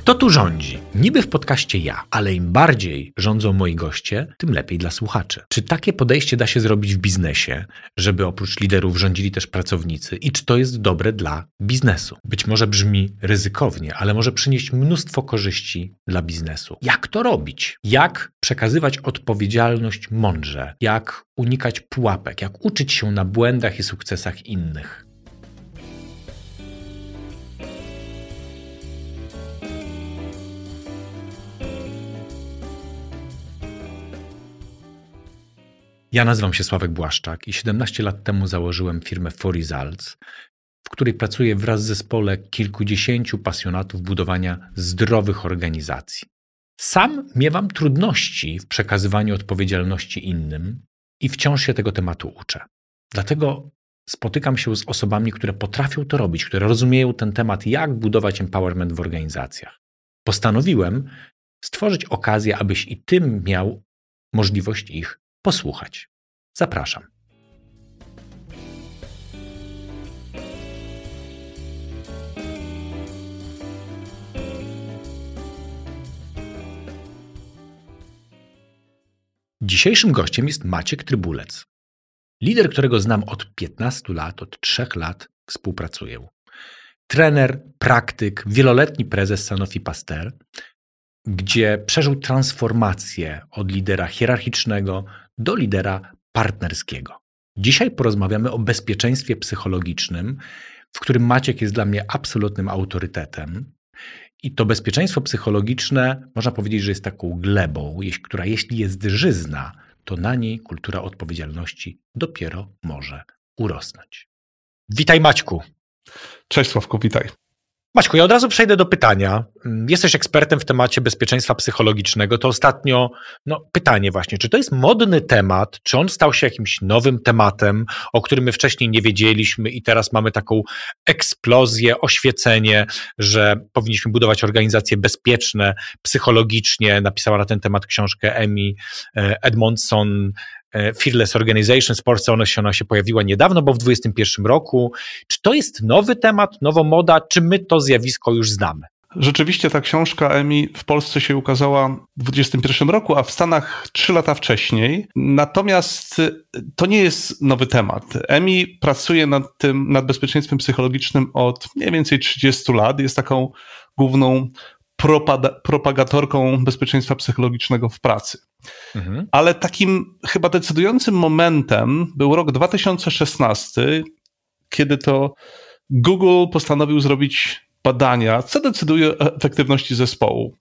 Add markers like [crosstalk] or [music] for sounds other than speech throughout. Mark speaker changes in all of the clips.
Speaker 1: Kto tu rządzi? Niby w podcaście ja, ale im bardziej rządzą moi goście, tym lepiej dla słuchaczy. Czy takie podejście da się zrobić w biznesie, żeby oprócz liderów rządzili też pracownicy i czy to jest dobre dla biznesu? Być może brzmi ryzykownie, ale może przynieść mnóstwo korzyści dla biznesu. Jak to robić? Jak przekazywać odpowiedzialność mądrze? Jak unikać pułapek? Jak uczyć się na błędach i sukcesach innych? Ja nazywam się Sławek Błaszczak i 17 lat temu założyłem firmę For Results, w której pracuję wraz z zespole kilkudziesięciu pasjonatów budowania zdrowych organizacji. Sam miewam trudności w przekazywaniu odpowiedzialności innym i wciąż się tego tematu uczę. Dlatego spotykam się z osobami, które potrafią to robić, które rozumieją ten temat, jak budować empowerment w organizacjach. Postanowiłem stworzyć okazję, abyś i tym miał możliwość ich posłuchać. Zapraszam. Dzisiejszym gościem jest Maciek Trybulec. Lider, którego znam od 15 lat, od 3 lat współpracuję. Trener, praktyk, wieloletni prezes Sanofi Pasteur, gdzie przeżył transformację od lidera hierarchicznego do lidera partnerskiego. Dzisiaj porozmawiamy o bezpieczeństwie psychologicznym, w którym Maciek jest dla mnie absolutnym autorytetem. I to bezpieczeństwo psychologiczne, można powiedzieć, że jest taką glebą, która jeśli jest żyzna, to na niej kultura odpowiedzialności dopiero może urosnąć. Witaj Maćku.
Speaker 2: Cześć Sławku, witaj.
Speaker 1: Maćku, ja od razu przejdę do pytania. Jesteś ekspertem w temacie bezpieczeństwa psychologicznego. To ostatnio no, pytanie właśnie, czy to jest modny temat, czy on stał się jakimś nowym tematem, o którym my wcześniej nie wiedzieliśmy i teraz mamy taką eksplozję, oświecenie, że powinniśmy budować organizacje bezpieczne psychologicznie. Napisała na ten temat książkę Emi Edmondson, Fearless Organization, w Polsce ona się, ona się pojawiła niedawno, bo w 2021 roku. Czy to jest nowy temat, nowa moda, czy my to zjawisko już znamy?
Speaker 2: Rzeczywiście ta książka Emi w Polsce się ukazała w 2021 roku, a w Stanach trzy lata wcześniej. Natomiast y, to nie jest nowy temat. Emi pracuje nad tym, nad bezpieczeństwem psychologicznym od mniej więcej 30 lat. Jest taką główną propagatorką bezpieczeństwa psychologicznego w pracy. Mhm. Ale takim chyba decydującym momentem był rok 2016, kiedy to Google postanowił zrobić badania, co decyduje o efektywności zespołu.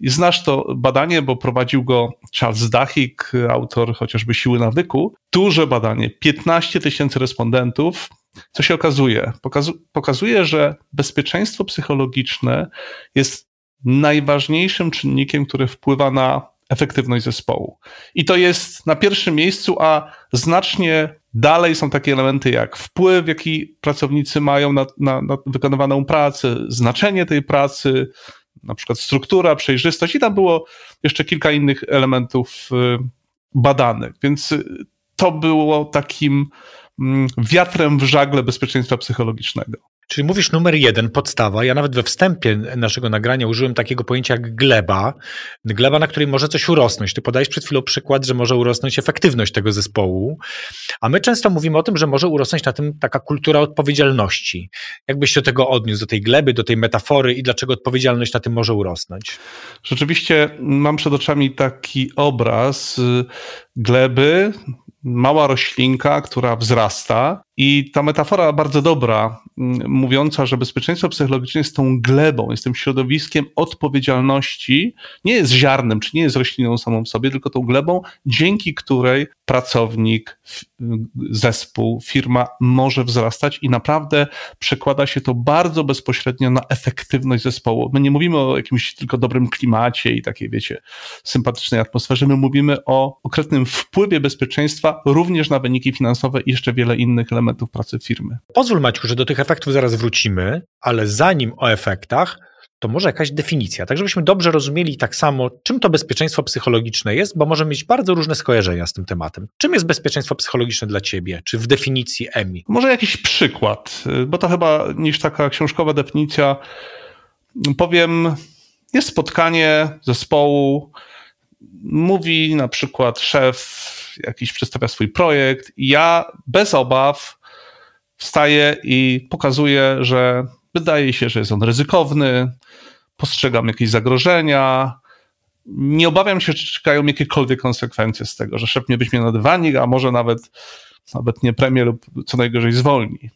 Speaker 2: I znasz to badanie, bo prowadził go Charles Duhigg, autor chociażby Siły Nawyku. Duże badanie, 15 tysięcy respondentów. Co się okazuje? Pokazu pokazuje, że bezpieczeństwo psychologiczne jest najważniejszym czynnikiem, który wpływa na efektywność zespołu. I to jest na pierwszym miejscu, a znacznie dalej są takie elementy jak wpływ, jaki pracownicy mają na, na, na wykonywaną pracę, znaczenie tej pracy, na przykład struktura, przejrzystość i tam było jeszcze kilka innych elementów y, badanych. Więc y, to było takim mm, wiatrem w żagle bezpieczeństwa psychologicznego.
Speaker 1: Czyli mówisz numer jeden, podstawa. Ja nawet we wstępie naszego nagrania użyłem takiego pojęcia jak gleba. Gleba, na której może coś urosnąć. Ty podajesz przed chwilą przykład, że może urosnąć efektywność tego zespołu, a my często mówimy o tym, że może urosnąć na tym taka kultura odpowiedzialności. Jakbyś się do tego odniósł, do tej gleby, do tej metafory i dlaczego odpowiedzialność na tym może urosnąć?
Speaker 2: Rzeczywiście mam przed oczami taki obraz gleby, mała roślinka, która wzrasta. I ta metafora bardzo dobra, mówiąca, że bezpieczeństwo psychologiczne jest tą glebą, jest tym środowiskiem odpowiedzialności, nie jest ziarnem, czy nie jest rośliną samą w sobie, tylko tą glebą, dzięki której pracownik, zespół, firma może wzrastać i naprawdę przekłada się to bardzo bezpośrednio na efektywność zespołu. My nie mówimy o jakimś tylko dobrym klimacie i takiej, wiecie, sympatycznej atmosferze, my mówimy o konkretnym wpływie bezpieczeństwa również na wyniki finansowe i jeszcze wiele innych elementów pracy firmy.
Speaker 1: Pozwól Maćku, że do tych efektów zaraz wrócimy, ale zanim o efektach, to może jakaś definicja, tak żebyśmy dobrze rozumieli tak samo, czym to bezpieczeństwo psychologiczne jest, bo może mieć bardzo różne skojarzenia z tym tematem. Czym jest bezpieczeństwo psychologiczne dla ciebie, czy w definicji EMI?
Speaker 2: Może jakiś przykład, bo to chyba niż taka książkowa definicja. Powiem jest spotkanie zespołu, mówi na przykład szef, jakiś przedstawia swój projekt, i ja bez obaw wstaję i pokazuję, że wydaje się, że jest on ryzykowny, postrzegam jakieś zagrożenia, nie obawiam się, czy czekają jakiekolwiek konsekwencje z tego, że szef mnie weźmie na dywanik, a może nawet, nawet nie premię lub co najgorzej zwolni.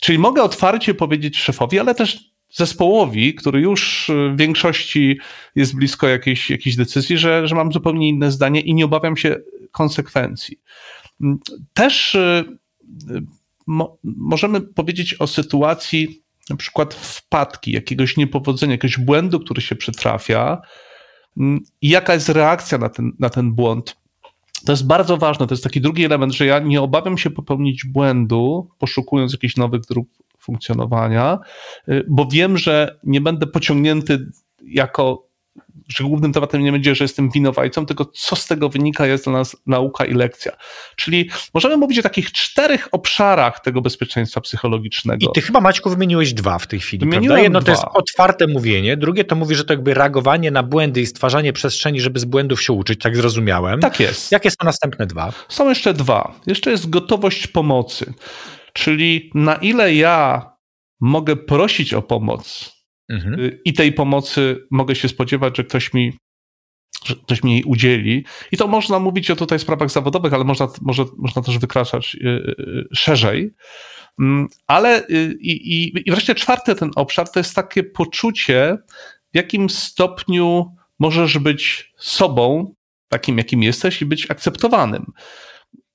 Speaker 2: Czyli mogę otwarcie powiedzieć szefowi, ale też zespołowi, który już w większości jest blisko jakiejś, jakiejś decyzji, że, że mam zupełnie inne zdanie i nie obawiam się konsekwencji. Też y, mo, możemy powiedzieć o sytuacji na przykład wpadki, jakiegoś niepowodzenia, jakiegoś błędu, który się przytrafia i jaka jest reakcja na ten, na ten błąd. To jest bardzo ważne. To jest taki drugi element, że ja nie obawiam się popełnić błędu, poszukując jakichś nowych dróg funkcjonowania, y, bo wiem, że nie będę pociągnięty jako że głównym tematem nie będzie, że jestem winowajcą, tylko co z tego wynika jest dla nas nauka i lekcja. Czyli możemy mówić o takich czterech obszarach tego bezpieczeństwa psychologicznego.
Speaker 1: I ty chyba, Maćku, wymieniłeś dwa w tej chwili, Wymieniłem prawda? Jedno dwa. to jest otwarte mówienie, drugie to mówi, że to jakby reagowanie na błędy i stwarzanie przestrzeni, żeby z błędów się uczyć, tak zrozumiałem.
Speaker 2: Tak jest.
Speaker 1: Jakie są następne dwa?
Speaker 2: Są jeszcze dwa. Jeszcze jest gotowość pomocy, czyli na ile ja mogę prosić o pomoc, Mhm. Y, I tej pomocy mogę się spodziewać, że ktoś mi że ktoś mi jej udzieli. I to można mówić o tutaj sprawach zawodowych, ale można, może, można też wykraczać y, y, szerzej. Mm, ale i, i, i wreszcie czwarty ten obszar to jest takie poczucie, w jakim stopniu możesz być sobą, takim jakim jesteś i być akceptowanym.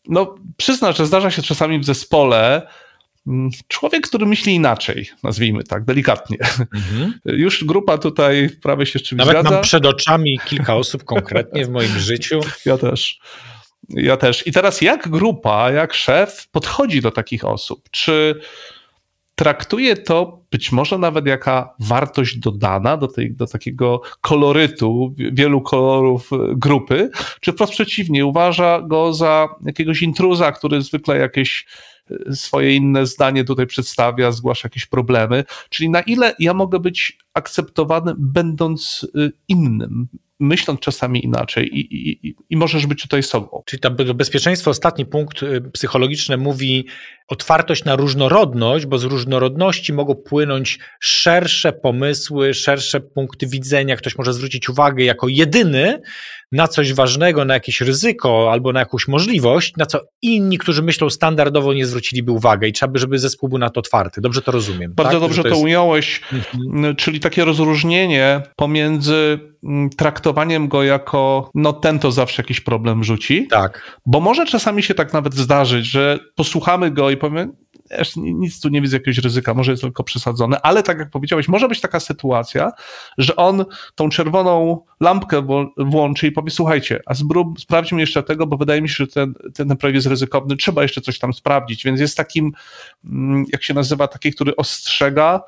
Speaker 2: No, przyznam, że zdarza się czasami w zespole, Mm, człowiek, który myśli inaczej, nazwijmy tak, delikatnie. Mhm. [laughs] Już grupa tutaj prawie się z czymś
Speaker 1: Nawet
Speaker 2: zgadza.
Speaker 1: mam przed oczami kilka osób konkretnie w moim życiu. [laughs]
Speaker 2: Ja też. Ja też. I teraz jak grupa, jak szef podchodzi do takich osób? Czy traktuje to być może nawet jaka wartość dodana do, tej, do takiego kolorytu, wielu kolorów grupy, czy wprost przeciwnie, uważa go za jakiegoś intruza, który zwykle jakieś swoje inne zdanie tutaj przedstawia, zgłasza jakieś problemy. Czyli na ile ja mogę być akceptowany, będąc y, innym, myśląc czasami inaczej i, i, i możesz być tutaj sobą.
Speaker 1: Czyli to bezpieczeństwo, ostatni punkt psychologiczny mówi otwartość na różnorodność, bo z różnorodności mogą płynąć szersze pomysły, szersze punkty widzenia. Ktoś może zwrócić uwagę jako jedyny na coś ważnego, na jakieś ryzyko albo na jakąś możliwość, na co inni, którzy myślą standardowo, nie zwróciliby uwagi i trzeba by, żeby zespół był na to otwarty. Dobrze to rozumiem.
Speaker 2: Bardzo tak? dobrze to, to jest... ująłeś, mhm. czyli takie rozróżnienie pomiędzy traktowaniem go jako, no ten to zawsze jakiś problem rzuci.
Speaker 1: Tak.
Speaker 2: Bo może czasami się tak nawet zdarzyć, że posłuchamy go i powiemy, nic tu nie widzę jakiegoś ryzyka, może jest tylko przesadzone, ale tak jak powiedziałeś, może być taka sytuacja, że on tą czerwoną lampkę włączy i powie, słuchajcie, a zbrób, sprawdźmy jeszcze tego, bo wydaje mi się, że ten, ten projekt jest ryzykowny, trzeba jeszcze coś tam sprawdzić, więc jest takim, mm, jak się nazywa, taki, który ostrzega,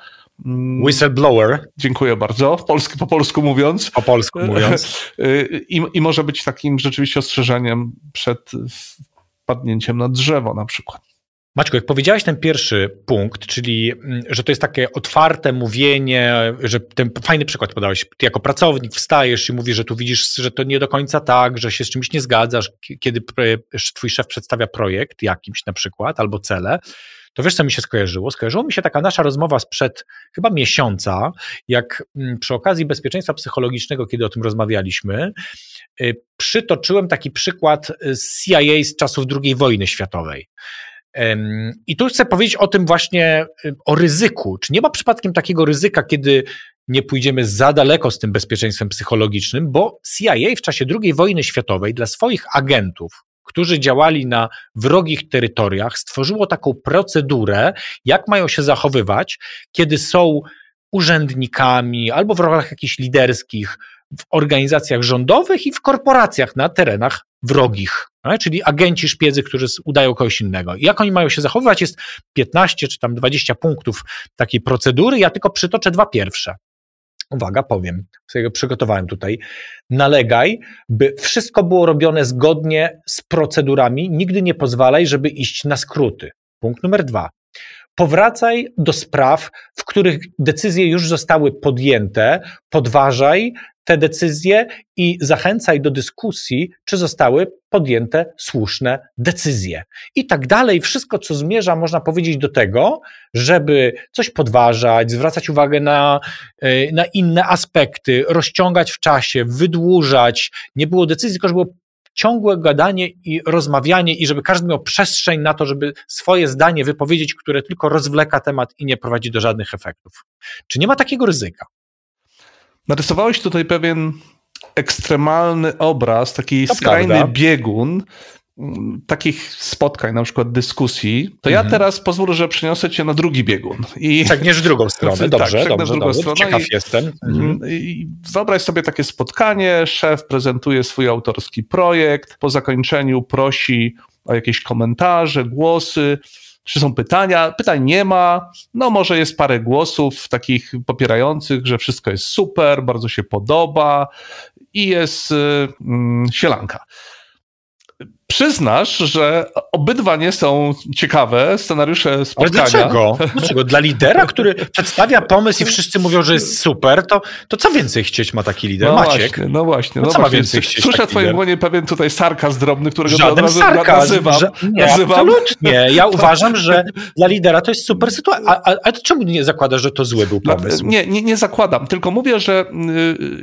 Speaker 1: mm, Whistleblower.
Speaker 2: Dziękuję bardzo. Polski, po polsku mówiąc.
Speaker 1: Po polsku mówiąc. [laughs]
Speaker 2: I, I może być takim rzeczywiście ostrzeżeniem przed wpadnięciem na drzewo na przykład.
Speaker 1: Maćku, jak powiedziałeś ten pierwszy punkt, czyli mm, że to jest takie otwarte mówienie, że ten fajny przykład podałeś, ty jako pracownik wstajesz i mówisz, że tu widzisz, że to nie do końca tak, że się z czymś nie zgadzasz, kiedy twój szef przedstawia projekt jakimś na przykład, albo cele, to wiesz, co mi się skojarzyło? Skojarzyło mi się taka nasza rozmowa sprzed chyba miesiąca, jak mm, przy okazji bezpieczeństwa psychologicznego, kiedy o tym rozmawialiśmy, y, przytoczyłem taki przykład z CIA z czasów II wojny światowej. I tu chcę powiedzieć o tym właśnie, o ryzyku. Czy nie ma przypadkiem takiego ryzyka, kiedy nie pójdziemy za daleko z tym bezpieczeństwem psychologicznym, bo CIA w czasie II wojny światowej dla swoich agentów, którzy działali na wrogich terytoriach, stworzyło taką procedurę, jak mają się zachowywać, kiedy są urzędnikami albo w rolach jakichś liderskich w organizacjach rządowych i w korporacjach na terenach wrogich, czyli agenci szpiedzy, którzy udają kogoś innego. I jak oni mają się zachowywać, jest 15 czy tam 20 punktów takiej procedury. Ja tylko przytoczę dwa pierwsze. Uwaga, powiem, sobie przygotowałem tutaj. Nalegaj, by wszystko było robione zgodnie z procedurami. Nigdy nie pozwalaj, żeby iść na skróty. Punkt numer dwa. powracaj do spraw, w których decyzje już zostały podjęte, podważaj te decyzje i zachęcaj do dyskusji, czy zostały podjęte słuszne decyzje. I tak dalej. Wszystko, co zmierza, można powiedzieć, do tego, żeby coś podważać, zwracać uwagę na, e, na inne aspekty, rozciągać w czasie, wydłużać. Nie było decyzji, tylko żeby było ciągłe gadanie i rozmawianie, i żeby każdy miał przestrzeń na to, żeby swoje zdanie wypowiedzieć, które tylko rozwleka temat i nie prowadzi do żadnych efektów. Czy nie ma takiego ryzyka?
Speaker 2: Narysowałeś tutaj pewien ekstremalny obraz, taki to skrajny prawda. biegun takich spotkań, na przykład dyskusji, to mhm. ja teraz pozwolę, że przeniosę cię na drugi biegun.
Speaker 1: I... Przegniesz drugą stronę, dobrze, [laughs] tak, dobrze, dobrze. ciekaw i, jestem. Mhm.
Speaker 2: I wyobraź sobie takie spotkanie, szef prezentuje swój autorski projekt, po zakończeniu prosi o jakieś komentarze, głosy, czy są pytania? Pytań nie ma. No, może jest parę głosów takich popierających, że wszystko jest super, bardzo się podoba i jest yy, sielanka przyznasz, że obydwa nie są ciekawe scenariusze spotkania.
Speaker 1: Ale dlaczego? dlaczego? Dla lidera, który przedstawia pomysł i wszyscy mówią, że jest super, to, to co więcej chcieć ma taki lider?
Speaker 2: No
Speaker 1: Maciek?
Speaker 2: Właśnie, no właśnie.
Speaker 1: No,
Speaker 2: no
Speaker 1: co
Speaker 2: właśnie.
Speaker 1: ma więcej chcieć
Speaker 2: Słyszę w twoim głonie pewien tutaj sarkazm drobny, którego
Speaker 1: Żaden od sarkazm, nazywam. Nie, nazywam. absolutnie. Ja [laughs] uważam, że dla lidera to jest super sytuacja. A, a, a czemu nie zakładasz, że to zły był pomysł?
Speaker 2: Nie, nie, nie zakładam, tylko mówię, że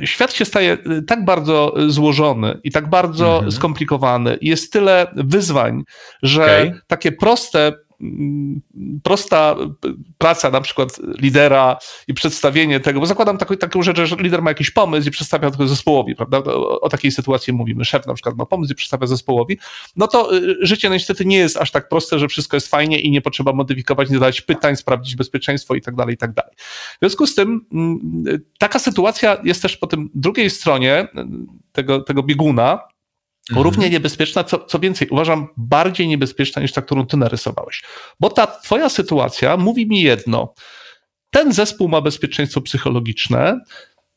Speaker 2: y, świat się staje y, tak bardzo złożony i tak bardzo mhm. skomplikowany. Jest tyle wyzwań, że okay. takie proste mm, prosta praca na przykład lidera i przedstawienie tego, bo zakładam taką, taką rzecz, że lider ma jakiś pomysł i przedstawia tego zespołowi, prawda? O, o, takiej sytuacji mówimy. Szef na przykład ma pomysł i przedstawia zespołowi. No to y, życie niestety nie jest aż tak proste, że wszystko jest fajnie i nie potrzeba modyfikować, nie zadać pytań, sprawdzić bezpieczeństwo i tak dalej, i tak dalej. W związku z tym mm, taka sytuacja jest też po tym drugiej stronie y, tego, tego bieguna, Mhm. Równie niebezpieczna, co, co więcej, uważam bardziej niebezpieczna niż ta, którą ty narysowałeś. Bo ta twoja sytuacja mówi mi jedno. Ten zespół ma bezpieczeństwo psychologiczne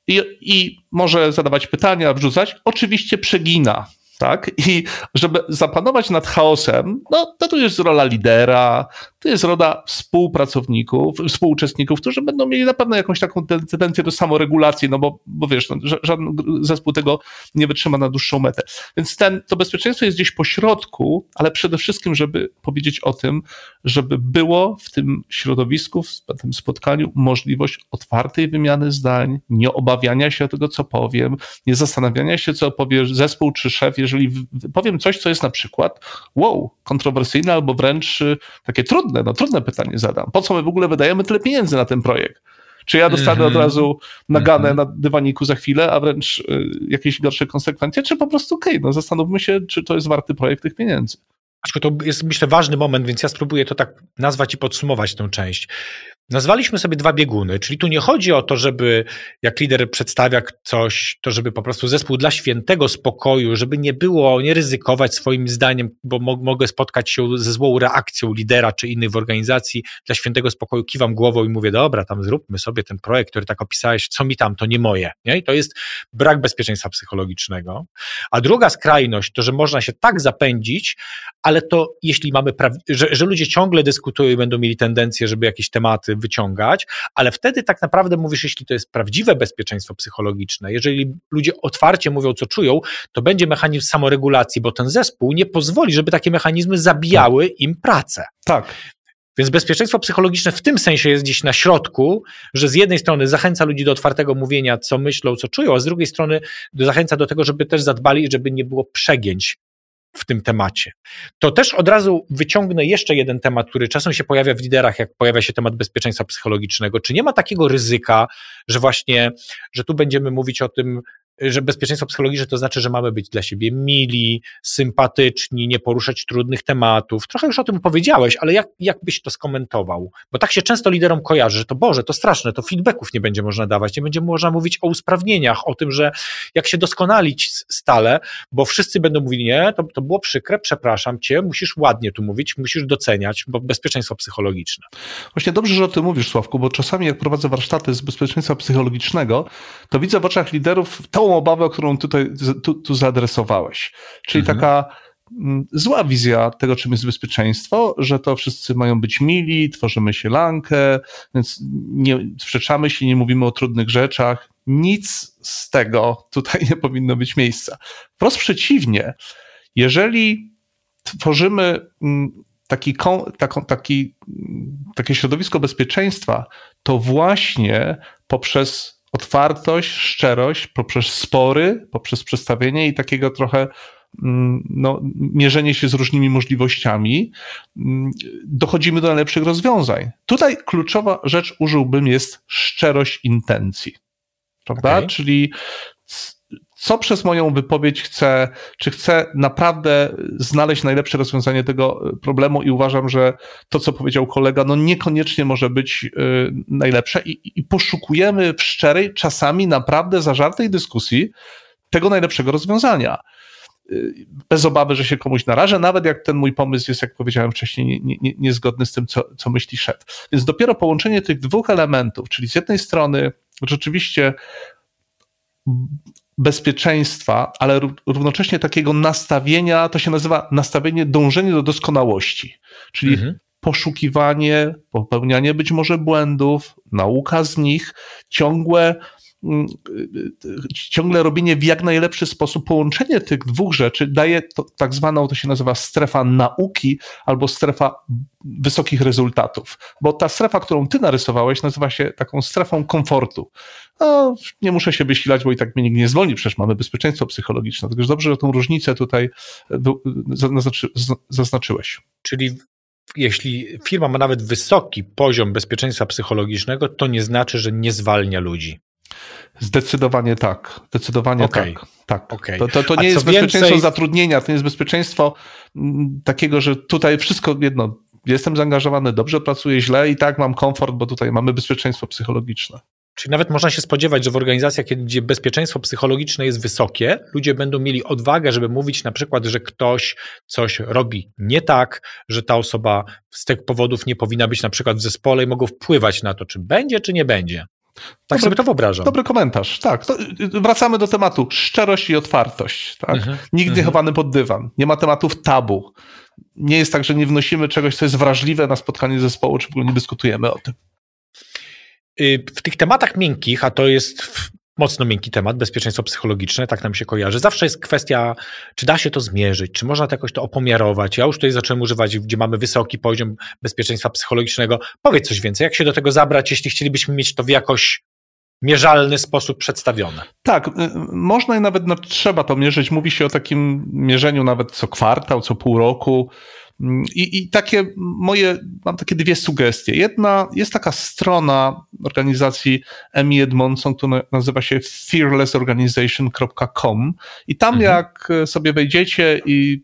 Speaker 2: i, i może zadawać pytania, wrzucać. Oczywiście przegina tak? I żeby zapanować nad chaosem, no to tu jest rola lidera, to jest rola współpracowników, współuczestników, którzy będą mieli na pewno jakąś taką tendencję do samoregulacji, no bo, bo wiesz, no, żaden zespół tego nie wytrzyma na dłuższą metę. Więc ten, to bezpieczeństwo jest gdzieś po środku, ale przede wszystkim, żeby powiedzieć o tym, żeby było w tym środowisku, w tym spotkaniu możliwość otwartej wymiany zdań, nie obawiania się tego, co powiem, nie zastanawiania się, co powie zespół czy szef, jeżeli powiem coś, co jest na przykład wow, kontrowersyjne albo wręcz y, takie trudne, no trudne pytanie zadam. Po co my w ogóle wydajemy tyle pieniędzy na ten projekt? Czy ja dostanę mm -hmm. od razu naganę mm -hmm. na dywaniku za chwilę, a wręcz y, jakieś gorsze konsekwencje, czy po prostu okej, okay, no zastanówmy się, czy to jest warty projekt tych pieniędzy.
Speaker 1: To jest, myślę, ważny moment, więc ja spróbuję to tak nazwać i podsumować tę część. Nazwaliśmy sobie dwa bieguny, czyli tu nie chodzi o to, żeby jak lider przedstawia coś, to żeby po prostu zespół dla świętego spokoju, żeby nie było, nie ryzykować swoim zdaniem, bo mo mogę spotkać się ze złą reakcją lidera czy innych w organizacji, dla świętego spokoju kiwam głową i mówię, dobra, tam zróbmy sobie ten projekt, który tak opisałeś, co mi tam, to nie moje. Nie? I to jest brak bezpieczeństwa psychologicznego. A druga skrajność to, że można się tak zapędzić, ale to jeśli mamy, że, że ludzie ciągle dyskutują i będą mieli tendencję, żeby jakieś tematy wyciągać, ale wtedy tak naprawdę mówisz, jeśli to jest prawdziwe bezpieczeństwo psychologiczne, jeżeli ludzie otwarcie mówią, co czują, to będzie mechanizm samoregulacji, bo ten zespół nie pozwoli, żeby takie mechanizmy zabijały im pracę.
Speaker 2: Tak.
Speaker 1: Więc bezpieczeństwo psychologiczne w tym sensie jest gdzieś na środku, że z jednej strony zachęca ludzi do otwartego mówienia, co myślą, co czują, a z drugiej strony zachęca do tego, żeby też zadbali, żeby nie było przegięć w tym temacie. To też od razu wyciągnę jeszcze jeden temat, który czasem się pojawia w liderach, jak pojawia się temat bezpieczeństwa psychologicznego. Czy nie ma takiego ryzyka, że właśnie, że tu będziemy mówić o tym, że bezpieczeństwo psychologiczne to znaczy, że mamy być dla siebie mili, sympatyczni, nie poruszać trudnych tematów. Trochę już o tym powiedziałeś, ale jak, jak byś to skomentował? Bo tak się często liderom kojarzy, że to Boże, to straszne, to feedbacków nie będzie można dawać, nie będzie można mówić o usprawnieniach, o tym, że jak się doskonalić stale, bo wszyscy będą mówili, nie, to, to było przykre, przepraszam cię, musisz ładnie tu mówić, musisz doceniać, bo bezpieczeństwo psychologiczne.
Speaker 2: Właśnie dobrze, że o tym mówisz, Sławku, bo czasami jak prowadzę warsztaty z bezpieczeństwa psychologicznego, to widzę w oczach liderów tą obawę, którą tutaj tu, tu zaadresowałeś. Czyli mhm. taka mm, zła wizja tego, czym jest bezpieczeństwo, że to wszyscy mają być mili, tworzymy sielankę, więc nie sprzeczamy się, nie mówimy o trudnych rzeczach. Nic z tego tutaj nie powinno być miejsca. Wprost przeciwnie, jeżeli tworzymy mm, taki, taką, taki, takie środowisko bezpieczeństwa, to właśnie poprzez otwartość, szczerość, poprzez spory, poprzez przedstawienie i takiego trochę mm, no, mierzenie się z różnymi możliwościami, mm, dochodzimy do najlepszych rozwiązań. Tutaj kluczowa rzecz użyłbym jest szczerość intencji. Prawda? Okay. Czyli co przez moją wypowiedź chcę, czy chcę naprawdę znaleźć najlepsze rozwiązanie tego problemu i uważam, że to, co powiedział kolega, no niekoniecznie może być y, najlepsze i, i poszukujemy w szczerej, czasami naprawdę zażartej dyskusji tego najlepszego rozwiązania y, bez obawy, że się komuś narażę, nawet jak ten mój pomysł jest, jak powiedziałem wcześniej, nie, nie, niezgodny z tym, co, co myśli szef. Więc dopiero połączenie tych dwóch elementów, czyli z jednej strony rzeczywiście bezpieczeństwa, ale równocześnie takiego nastawienia, to się nazywa nastawienie, dążenie do doskonałości, czyli mhm. poszukiwanie, popełnianie być może błędów, nauka z nich, ciągłe Mm, ciągle robienie w jak najlepszy sposób, połączenie tych dwóch rzeczy daje to, tak zwaną, to się nazywa strefa nauki albo strefa wysokich rezultatów. Bo ta strefa, którą ty narysowałeś, nazywa się taką strefą komfortu. No, nie muszę się wysilać, bo i tak mnie nikt nie zwolni, przecież mamy bezpieczeństwo psychologiczne. Także dobrze, że tą różnicę tutaj zaznaczy, zaznaczyłeś.
Speaker 1: Czyli jeśli firma ma nawet wysoki poziom bezpieczeństwa psychologicznego, to nie znaczy, że nie zwalnia ludzi.
Speaker 2: Zdecydowanie tak. Zdecydowanie okay. tak. tak. Okay. To, to, to nie jest bezpieczeństwo więcej... zatrudnienia, to nie jest bezpieczeństwo mm, takiego, że tutaj wszystko jedno. Jestem zaangażowany, dobrze pracuję, źle i tak mam komfort, bo tutaj mamy bezpieczeństwo psychologiczne.
Speaker 1: Czyli nawet można się spodziewać, że w organizacjach, gdzie bezpieczeństwo psychologiczne jest wysokie, ludzie będą mieli odwagę, żeby mówić na przykład, że ktoś coś robi nie tak, że ta osoba z tych powodów nie powinna być na przykład w zespole i mogą wpływać na to, czy będzie, czy nie będzie. Tak dobry, sobie to wyobrażam.
Speaker 2: Dobry komentarz, tak. To wracamy do tematu szczerość i otwartość. Tak? Mhm, Nigdy mhm. chowany pod dywan. Nie ma tematów tabu. Nie jest tak, że nie wnosimy czegoś, co jest wrażliwe na spotkanie zespołu, czy w ogóle nie dyskutujemy o tym.
Speaker 1: Y, w tych tematach miękkich, a to jest mocno miękki temat, bezpieczeństwo psychologiczne, tak nam się kojarzy. Zawsze jest kwestia, czy da się to zmierzyć, czy można to jakoś to opomiarować. Ja już tutaj zacząłem używać, gdzie mamy wysoki poziom bezpieczeństwa psychologicznego. Powiedz coś więcej, jak się do tego zabrać, jeśli chcielibyśmy mieć to w jakoś mierzalny sposób przedstawione.
Speaker 2: Tak, y, można i nawet no, trzeba to mierzyć. Mówi się o takim mierzeniu nawet co kwartał, co pół roku. I, I, takie moje, mam takie dwie sugestie. Jedna, jest taka strona organizacji Emmy Edmondson, która nazywa się fearlessorganization.com i tam mhm. jak sobie wejdziecie i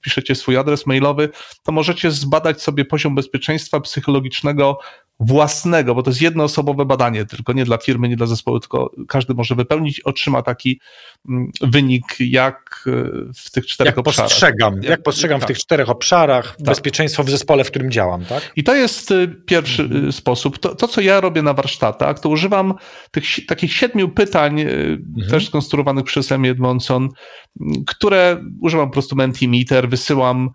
Speaker 2: piszecie swój adres mailowy, to możecie zbadać sobie poziom bezpieczeństwa psychologicznego własnego, bo to jest jednoosobowe badanie, tylko nie dla firmy, nie dla zespołu, tylko każdy może wypełnić, otrzyma taki mm, wynik, jak e, w tych czterech
Speaker 1: jak
Speaker 2: obszarach.
Speaker 1: Postrzegam, jak, jak postrzegam tak. w tych czterech obszarach tak. bezpieczeństwo w zespole, w którym działam, tak?
Speaker 2: I to jest e, pierwszy mhm. sposób. To, to, co ja robię na warsztatach, to używam tych takich siedmiu pytań, mhm. też skonstruowanych przez Emię Edmondson, które używam po prostu Mentimeter, wysyłam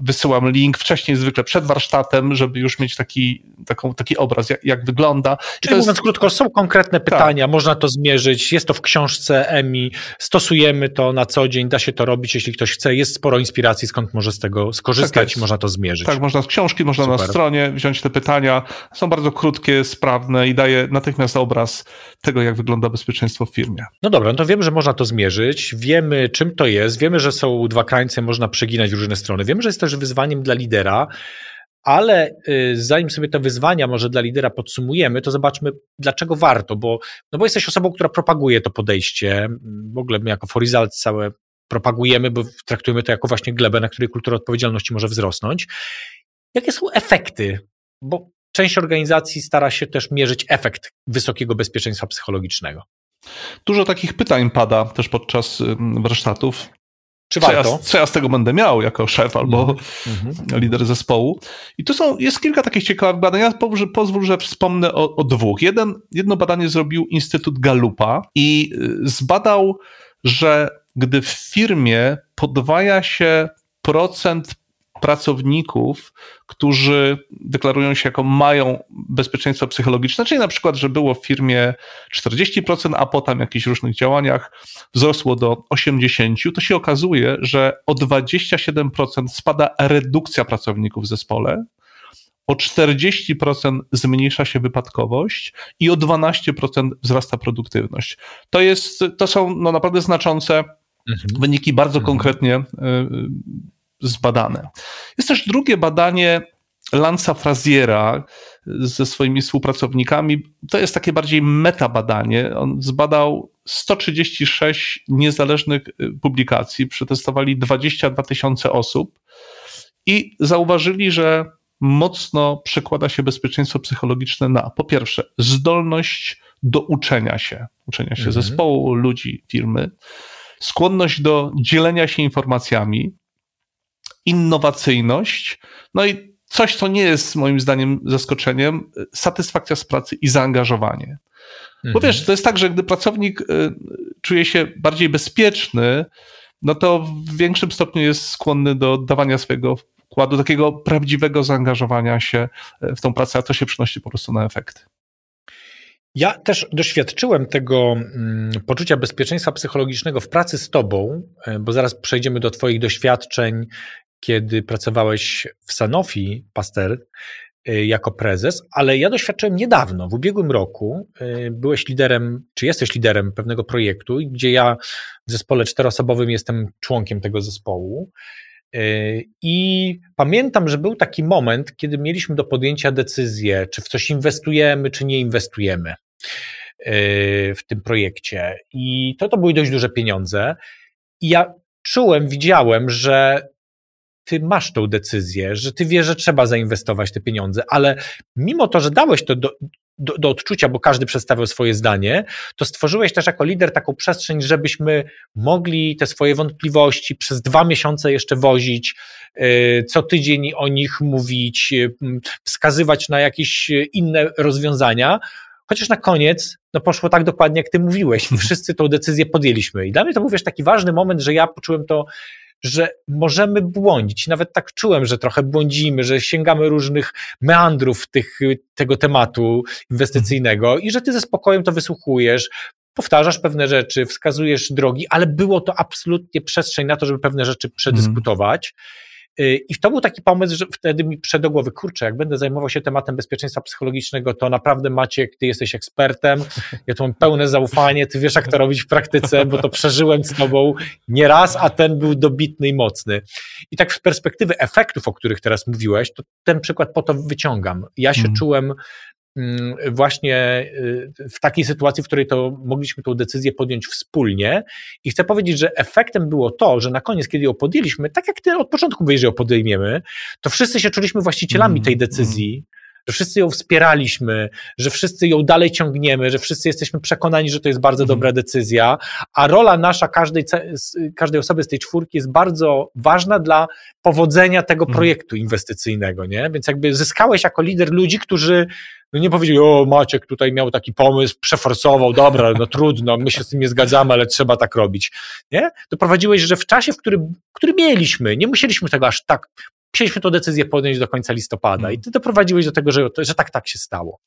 Speaker 2: wysyłam link wcześniej, zwykle przed warsztatem, żeby już mieć taki, taką, taki obraz, jak, jak wygląda.
Speaker 1: Czyli mówiąc jest... krótko, są konkretne tak. pytania, tak. można to zmierzyć, jest to w książce EMI, stosujemy to na co dzień, da się to robić, jeśli ktoś chce, jest sporo inspiracji, skąd może z tego skorzystać tak i można to zmierzyć.
Speaker 2: Tak, można z książki, można Super. na stronie wziąć te pytania, są bardzo krótkie, sprawne i daje natychmiast obraz tego, jak wygląda bezpieczeństwo w firmie.
Speaker 1: No dobra, no to wiemy, że można to zmierzyć, wiemy czym to jest, wiemy, że są dwa krańce, można przeginać w różne strony, wiemy, że jest też wyzwaniem dla lidera, ale y, zanim sobie te wyzwania może dla lidera podsumujemy, to zobaczmy, dlaczego warto, bo, no bo jesteś osobą, która propaguje to podejście. W ogóle my jako For Results całe propagujemy, bo traktujemy to jako właśnie glebę, na której kultura odpowiedzialności może wzrosnąć. Jakie są efekty? Bo część organizacji stara się też mierzyć efekt wysokiego bezpieczeństwa psychologicznego.
Speaker 2: Dużo takich pytań pada też podczas warsztatów.
Speaker 1: Czy co,
Speaker 2: ja, co ja z tego będę miał jako szef albo mm -hmm. lider zespołu? I tu są, jest kilka takich ciekawych badań. Ja pozwól, pozwól że wspomnę o, o, dwóch. Jeden, jedno badanie zrobił Instytut Galupa i y, zbadał, że gdy w firmie podwaja się procent pracowników, którzy deklarują się jako mają bezpieczeństwo psychologiczne, czyli na przykład, że było w firmie 40%, a potem w jakichś różnych działaniach wzrosło do 80%, to się okazuje, że o 27% spada redukcja pracowników w zespole, o 40% zmniejsza się wypadkowość i o 12% wzrasta produktywność. To, jest, to są no, naprawdę znaczące mhm. wyniki, bardzo mhm. konkretnie y, zbadane. Jest też drugie badanie Lanza Fraziera ze swoimi współpracownikami. To jest takie bardziej metabadanie. On zbadał 136 niezależnych y, publikacji, przetestowali 22 tysiące osób i zauważyli, że mocno przekłada się bezpieczeństwo psychologiczne na po pierwsze zdolność do uczenia się, uczenia się mhm. zespołu, ludzi, firmy, skłonność do dzielenia się informacjami, innowacyjność, no i coś, co nie jest moim zdaniem zaskoczeniem, satysfakcja z pracy i zaangażowanie. Mhm. Bo wiesz, to jest tak, że gdy pracownik y, czuje się bardziej bezpieczny, no to w większym stopniu jest skłonny do dawania swojego wkładu, takiego prawdziwego zaangażowania się y, w tą pracę, a to się przynosi po prostu na efekty.
Speaker 1: Ja też doświadczyłem tego mm, poczucia bezpieczeństwa psychologicznego w pracy z Tobą, y, bo zaraz przejdziemy do Twoich doświadczeń kiedy pracowałeś w Sanofi Pasteur y, jako prezes, ale ja doświadczyłem niedawno, w ubiegłym roku, y, byłeś liderem, czy jesteś liderem pewnego projektu, gdzie ja w zespole czteroosobowym jestem członkiem tego zespołu. Y, I pamiętam, że był taki moment, kiedy mieliśmy do podjęcia decyzję, czy w coś inwestujemy, czy nie inwestujemy w tym projekcie. I to to były dość duże pieniądze. I ja czułem, widziałem, że ty masz tą decyzję, że ty wiesz, że trzeba zainwestować te pieniądze, ale mimo to, że dałeś to do, do, do, odczucia, bo każdy przedstawiał swoje zdanie, to stworzyłeś też jako lider taką przestrzeń, żebyśmy mogli te swoje wątpliwości przez dwa miesiące jeszcze wozić, yy, co tydzień o nich mówić, yy, wskazywać na jakieś inne rozwiązania. Chociaż na koniec no poszło tak dokładnie, jak ty mówiłeś. Wszyscy tą decyzję podjęliśmy. I dla mnie to był wiesz, taki ważny moment, że ja poczułem to że możemy błądzić. Nawet tak czułem, że trochę błądzimy, że sięgamy różnych meandrów tych, tego tematu inwestycyjnego i że ty ze spokojem to wysłuchujesz, powtarzasz pewne rzeczy, wskazujesz drogi, ale było to absolutnie przestrzeń na to, żeby pewne rzeczy przedyskutować. Mm. Y, I to był taki pomysł, że wtedy mi przed do głowy, kurczę, jak będę zajmował się tematem bezpieczeństwa psychologicznego, to naprawdę Maciek, ty jesteś ekspertem, ja tu mam pełne zaufanie, ty wiesz jak to robić w praktyce, bo to przeżyłem z tobą nie raz, a ten był dobitny i mocny. I tak z perspektywy efektów, o których teraz mówiłeś, to ten przykład po to wyciągam. Ja się mm. czułem właśnie y, w takiej sytuacji, w której to mogliśmy tę decyzję podjąć wspólnie. I chcę powiedzieć, że efektem było to, że na koniec, kiedy ją podjęliśmy, tak jak ty od początku mówiłeś, że ją podejmiemy, to wszyscy się czuliśmy właścicielami tej mm, decyzji. Że wszyscy ją wspieraliśmy, że wszyscy ją dalej ciągniemy, że wszyscy jesteśmy przekonani, że to jest bardzo mhm. dobra decyzja, a rola nasza każdej, każdej osoby z tej czwórki jest bardzo ważna dla powodzenia tego mhm. projektu inwestycyjnego, nie? Więc jakby zyskałeś jako lider ludzi, którzy no nie powiedzieli, o Maciek tutaj miał taki pomysł, przeforsował, dobra, no trudno, my się z tym nie zgadzamy, ale trzeba tak robić, nie? Doprowadziłeś, że w czasie, w którym, który mieliśmy, nie musieliśmy tego aż tak, musieliśmy tę decyzję podjąć do końca listopada i ty doprowadziłeś do tego, że, że tak, tak się stało.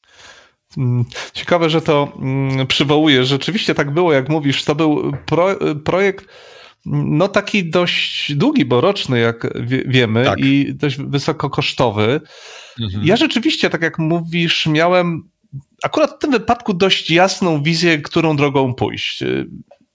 Speaker 2: Mm, ciekawe, że to mm, przywołujesz. Rzeczywiście tak było, jak mówisz. To był pro, projekt, no taki dość długi, bo roczny, jak wiemy, tak. i dość wysokokosztowy. Mhm. Ja rzeczywiście, tak jak mówisz, miałem akurat w tym wypadku dość jasną wizję, którą drogą pójść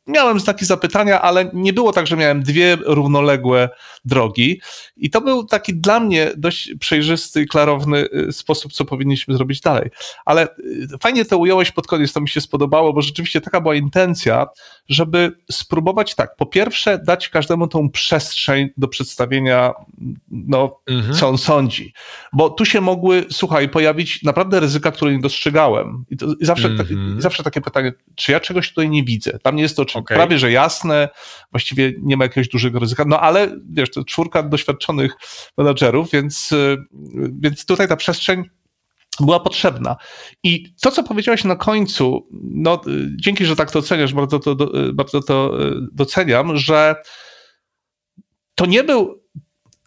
Speaker 2: miałem znaki zapytania, ale nie było tak, że miałem dwie równoległe drogi. I to był taki dla mnie dość przejrzysty, klarowny y, sposób, co powinniśmy zrobić dalej. Ale y, fajnie to ująłeś pod koniec, to mi się spodobało, bo rzeczywiście taka była intencja, żeby spróbować tak, po pierwsze dać każdemu tą przestrzeń do przedstawienia, no, mhm. co on sądzi. Bo tu się mogły, słuchaj, pojawić naprawdę ryzyka, które nie dostrzegałem. I, to, i zawsze, mhm. zawsze takie pytanie, czy ja czegoś tutaj nie widzę? Tam nie jest to okay. prawie, że jasne, właściwie nie ma jakiegoś dużego ryzyka, no ale wiesz, to czwórka doświadczonych menadżerów, więc, y, więc tutaj ta przestrzeń była potrzebna. I to, co powiedziałeś na końcu, no, dzięki, że tak to oceniasz, bardzo to, bardzo to doceniam, że to nie był,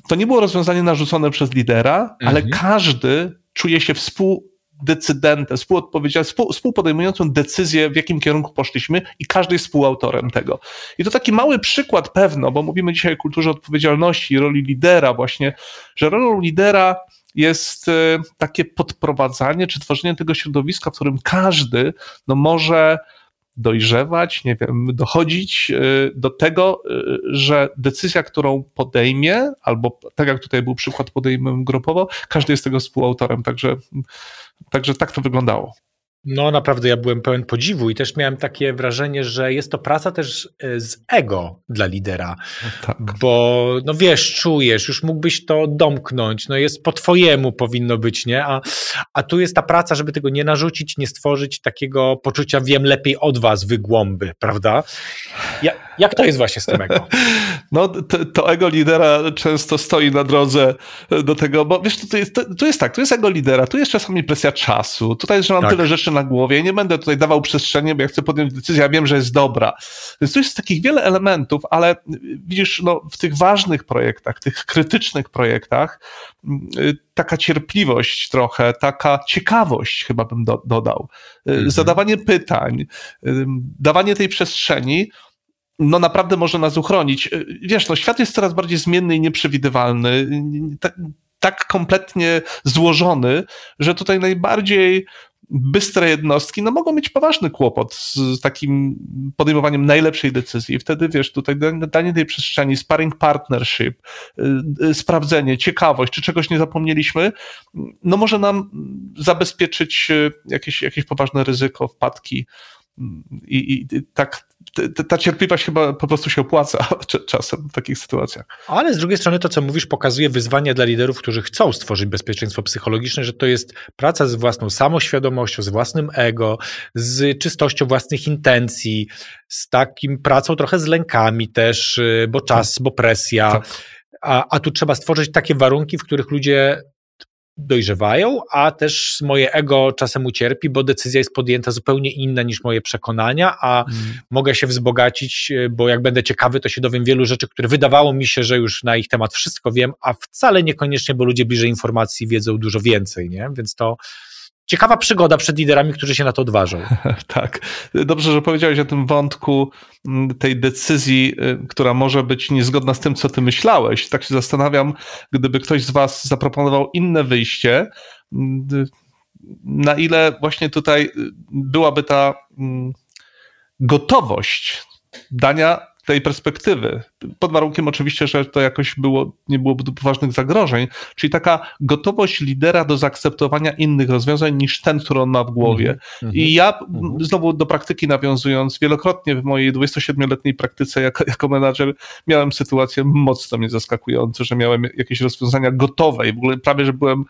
Speaker 2: to nie było rozwiązanie narzucone przez lidera, mhm. ale każdy czuje się współdecydentem, współodpowiedzialnym, współ, współpodejmującą decyzję, w jakim kierunku poszliśmy i każdy jest współautorem tego. I to taki mały przykład pewno, bo mówimy dzisiaj o kulturze odpowiedzialności i roli lidera właśnie, że rolą lidera jest e, takie podprowadzanie czy tworzenie tego środowiska, w którym każdy no, może dojrzewać, nie wiem, dochodzić y, do tego, y, że decyzja, którą podejmie, albo tak jak tutaj był przykład, podejmę grupowo, każdy jest tego współautorem, także, także tak to wyglądało.
Speaker 1: No naprawdę ja byłem pełen podziwu i też miałem takie wrażenie, że jest to praca też e, z ego dla lidera, tak. bo no wiesz, czujesz, już mógłbyś to domknąć, no jest po twojemu powinno być, nie? A, a tu jest ta praca, żeby tego nie narzucić, nie stworzyć takiego poczucia wiem lepiej od was, wygłąby, prawda? Ja, jak to jest właśnie z tym ego? [laughs]
Speaker 2: No to, to, ego lidera często stoi na drodze do tego, bo wiesz, to jest, jest tak, to jest ego lidera, tu jest czasami presja czasu, tutaj, że mam tak. tyle rzeczy na głowie. Nie będę tutaj dawał przestrzeni, bo ja chcę podjąć decyzję, ja wiem, że jest dobra. Więc tu jest takich wiele elementów, ale widzisz, no, w tych ważnych projektach, tych krytycznych projektach, taka cierpliwość trochę, taka ciekawość chyba bym do, dodał. Mhm. Zadawanie pytań, dawanie tej przestrzeni, no naprawdę może nas uchronić. Wiesz, no świat jest coraz bardziej zmienny i nieprzewidywalny, tak, tak kompletnie złożony, że tutaj najbardziej bystre jednostki no, mogą mieć poważny kłopot z takim podejmowaniem najlepszej decyzji. Wtedy, wiesz, tutaj danie tej przestrzeni, sparring partnership, y, y, sprawdzenie, ciekawość, czy czegoś nie zapomnieliśmy, no może nam zabezpieczyć y, jakieś, jakieś poważne ryzyko, wpadki. I, i tak, ta cierpliwość chyba po prostu się opłaca [laughs] czasem w takich sytuacjach.
Speaker 1: Ale z drugiej strony to, co mówisz, pokazuje wyzwanie dla liderów, którzy chcą stworzyć bezpieczeństwo psychologiczne, że to jest praca z własną samoświadomością, z własnym ego, z czystością własnych intencji, z takim pracą trochę z lękami też, y, bo czas, bo presja. Tak. A, a tu trzeba stworzyć takie warunki, w których ludzie dojrzewają, a też moje ego czasem ucierpi, bo decyzja jest podjęta zupełnie inna niż moje przekonania, a mm. mogę się wzbogacić, e, bo jak będę ciekawy, to się dowiem wielu rzeczy, które wydawało mi się, że już na ich temat wszystko wiem, a wcale niekoniecznie, bo ludzie bliżej informacji wiedzą dużo więcej, nie? Więc to ciekawa przygoda przed liderami, którzy się na to odważą. [laughs]
Speaker 2: tak. Dobrze, że powiedziałeś o tym wątku tej decyzji, y, która może być niezgodna z tym, co ty myślałeś. Tak się zastanawiam, gdyby ktoś z was zaproponował inne wyjście, na ile właśnie tutaj y, byłaby ta gotowość dania tej perspektywy. Pod warunkiem oczywiście, że to jakoś było, nie byłoby poważnych zagrożeń, czyli taka gotowość lidera do zaakceptowania innych rozwiązań niż ten, który on ma w głowie. Mm -hmm. I ja mm -hmm. znowu do praktyki nawiązując, wielokrotnie w mojej 27-letniej praktyce jako, jako menadżer miałem sytuacje mocno mnie zaskakujące, że miałem jakieś rozwiązania gotowe i w ogóle prawie, że byłem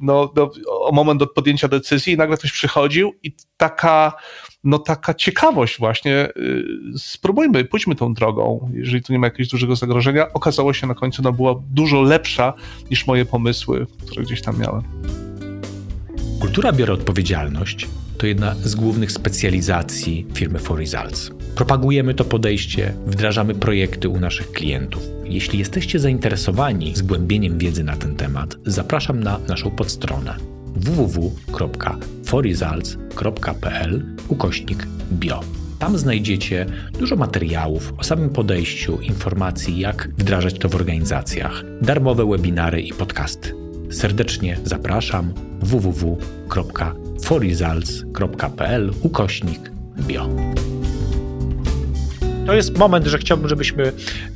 Speaker 2: no, do, o moment od podjęcia decyzji i nagle ktoś przychodził i taka, no taka ciekawość właśnie, y, spróbujmy, pójdźmy tą drogą, jeżeli tu nie ma jakiegoś dużego zagrożenia, okazało się na końcu, ona była dużo lepsza niż moje pomysły, które gdzieś tam miałem.
Speaker 1: Kultura biorę odpowiedzialność to jedna z głównych specjalizacji firmy For Results. Propagujemy to podejście, wdrażamy projekty u naszych klientów. Jeśli jesteście zainteresowani zgłębieniem wiedzy na ten temat, zapraszam na naszą podstronę www.forresults.pl ukośnik bio. Tam znajdziecie dużo materiałów o samym podejściu, informacji, jak wdrażać to w organizacjach, darmowe webinary i podcasty. Serdecznie zapraszam www.forresults.pl ukośnik bio. To jest moment, że chciałbym, żebyśmy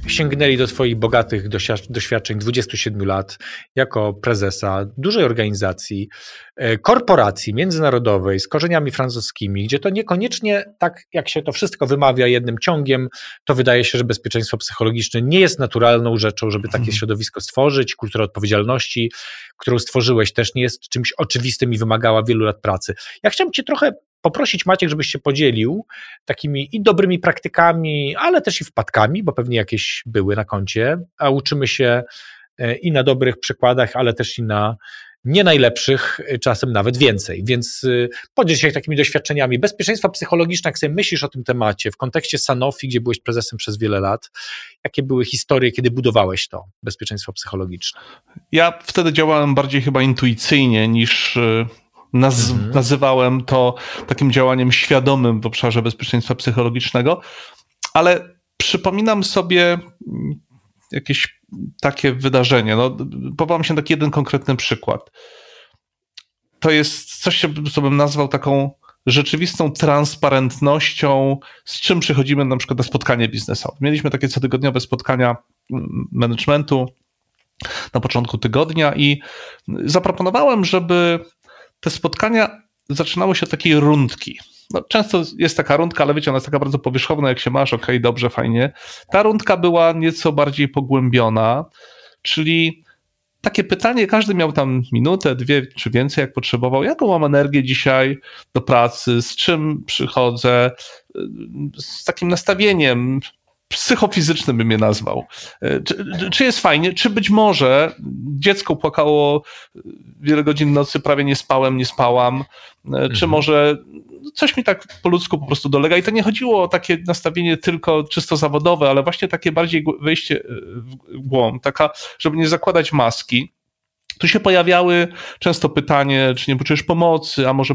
Speaker 1: sięgnęli do Twoich bogatych doświadczeń 27 lat jako prezesa dużej organizacji, e, korporacji międzynarodowej z korzeniami francuskimi, gdzie to niekoniecznie tak, jak się to wszystko wymawia jednym ciągiem, to wydaje się, że bezpieczeństwo psychologiczne nie jest naturalną rzeczą, żeby takie mhm. środowisko stworzyć. Kultura odpowiedzialności, którą stworzyłeś, też nie jest czymś oczywistym i wymagała wielu lat pracy. Ja chciałbym Cię trochę poprosić Maciek, żebyś się podzielił takimi i dobrymi praktykami, ale też i wpadkami, bo pewnie jakieś były na koncie, a uczymy się e, i na dobrych przykładach, ale też i na nie najlepszych, y, czasem nawet więcej. Więc y, podziel się takimi doświadczeniami. Bezpieczeństwa psychologiczne, jak sobie myślisz o tym temacie, w kontekście Sanofi, gdzie byłeś prezesem przez wiele lat, jakie były historie, kiedy budowałeś to bezpieczeństwo psychologiczne?
Speaker 2: Ja wtedy działałem bardziej chyba intuicyjnie niż y, naz mhm. nazywałem to takim działaniem świadomym w obszarze bezpieczeństwa psychologicznego, ale przypominam sobie jakieś takie wydarzenie. No, powołam się na taki jeden konkretny przykład. To jest coś, co bym nazwał taką rzeczywistą transparentnością, z czym przychodzimy na przykład na spotkanie biznesowe. Mieliśmy takie cotygodniowe spotkania managementu na początku tygodnia i zaproponowałem, żeby te spotkania zaczynały się od takiej rundki. No, często jest taka rundka, ale wiecie, ona jest taka bardzo powierzchowna, jak się masz, ok, dobrze, fajnie. Ta rundka była nieco bardziej pogłębiona, czyli takie pytanie, każdy miał tam minutę, dwie czy więcej, jak potrzebował. Jaką mam energię dzisiaj do pracy, z czym przychodzę, z takim nastawieniem, psychofizycznym bym je nazwał. E, czy, czy, jest fajnie? Czy być może dziecko płakało wiele godzin nocy, prawie nie spałem, nie spałam? E, mhm. Czy może coś mi tak po ludzku po prostu dolega? I to nie chodziło o takie nastawienie tylko czysto zawodowe, ale właśnie takie bardziej wejście e, w głąb, taka, żeby nie zakładać maski. Tu się pojawiały często pytanie, czy nie potrzebujesz pomocy, a może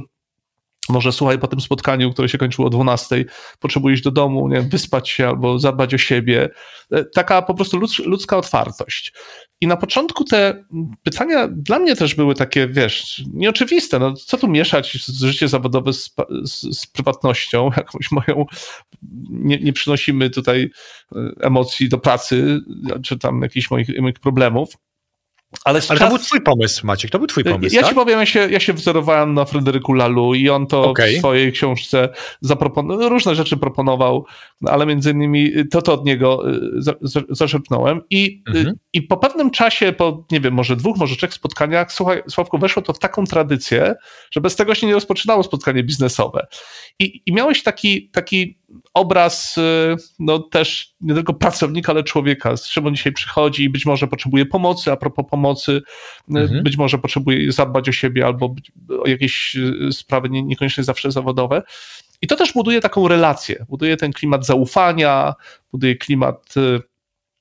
Speaker 2: może słuchaj, po tym spotkaniu, które się kończyło o 12, potrzebujesz do domu, nie wyspać się albo zadbać o siebie. E, taka po prostu ludzka otwartość. I na początku te pytania dla mnie też były takie, wiesz, nieoczywiste. No, co tu mieszać życie zawodowe z, z, z prywatnością, [laughs] jakąś moją, nie, nie, przynosimy tutaj e, emocji do pracy, czy tam jakichś moich, moich problemów.
Speaker 1: Ale, Ale to był twój pomysł, Maciek, to był twój pomysł,
Speaker 2: Ja
Speaker 1: tak?
Speaker 2: ci powiem, ja się, ja się wzorowałem na Fryderyku Lalu i on to okay. w swojej książce zaproponował, różne rzeczy proponował, ale między innymi to, to od niego y, zaczerpnąłem I, y, mhm. i po pewnym czasie, po nie wiem, może dwóch, może trzech spotkaniach, słuchaj, Sławku, weszło to w taką tradycję, że bez tego się nie rozpoczynało spotkanie biznesowe. I, i miałeś taki, taki obraz y, no też nie tylko pracownika, ale człowieka, z czym on dzisiaj przychodzi i być może potrzebuje pomocy, a propos pomocy, y, mhm. być może potrzebuje zadbać o siebie albo o jakieś y, sprawy nie, niekoniecznie zawsze zawodowe. I to też buduje taką relację, buduje ten klimat zaufania, buduje klimat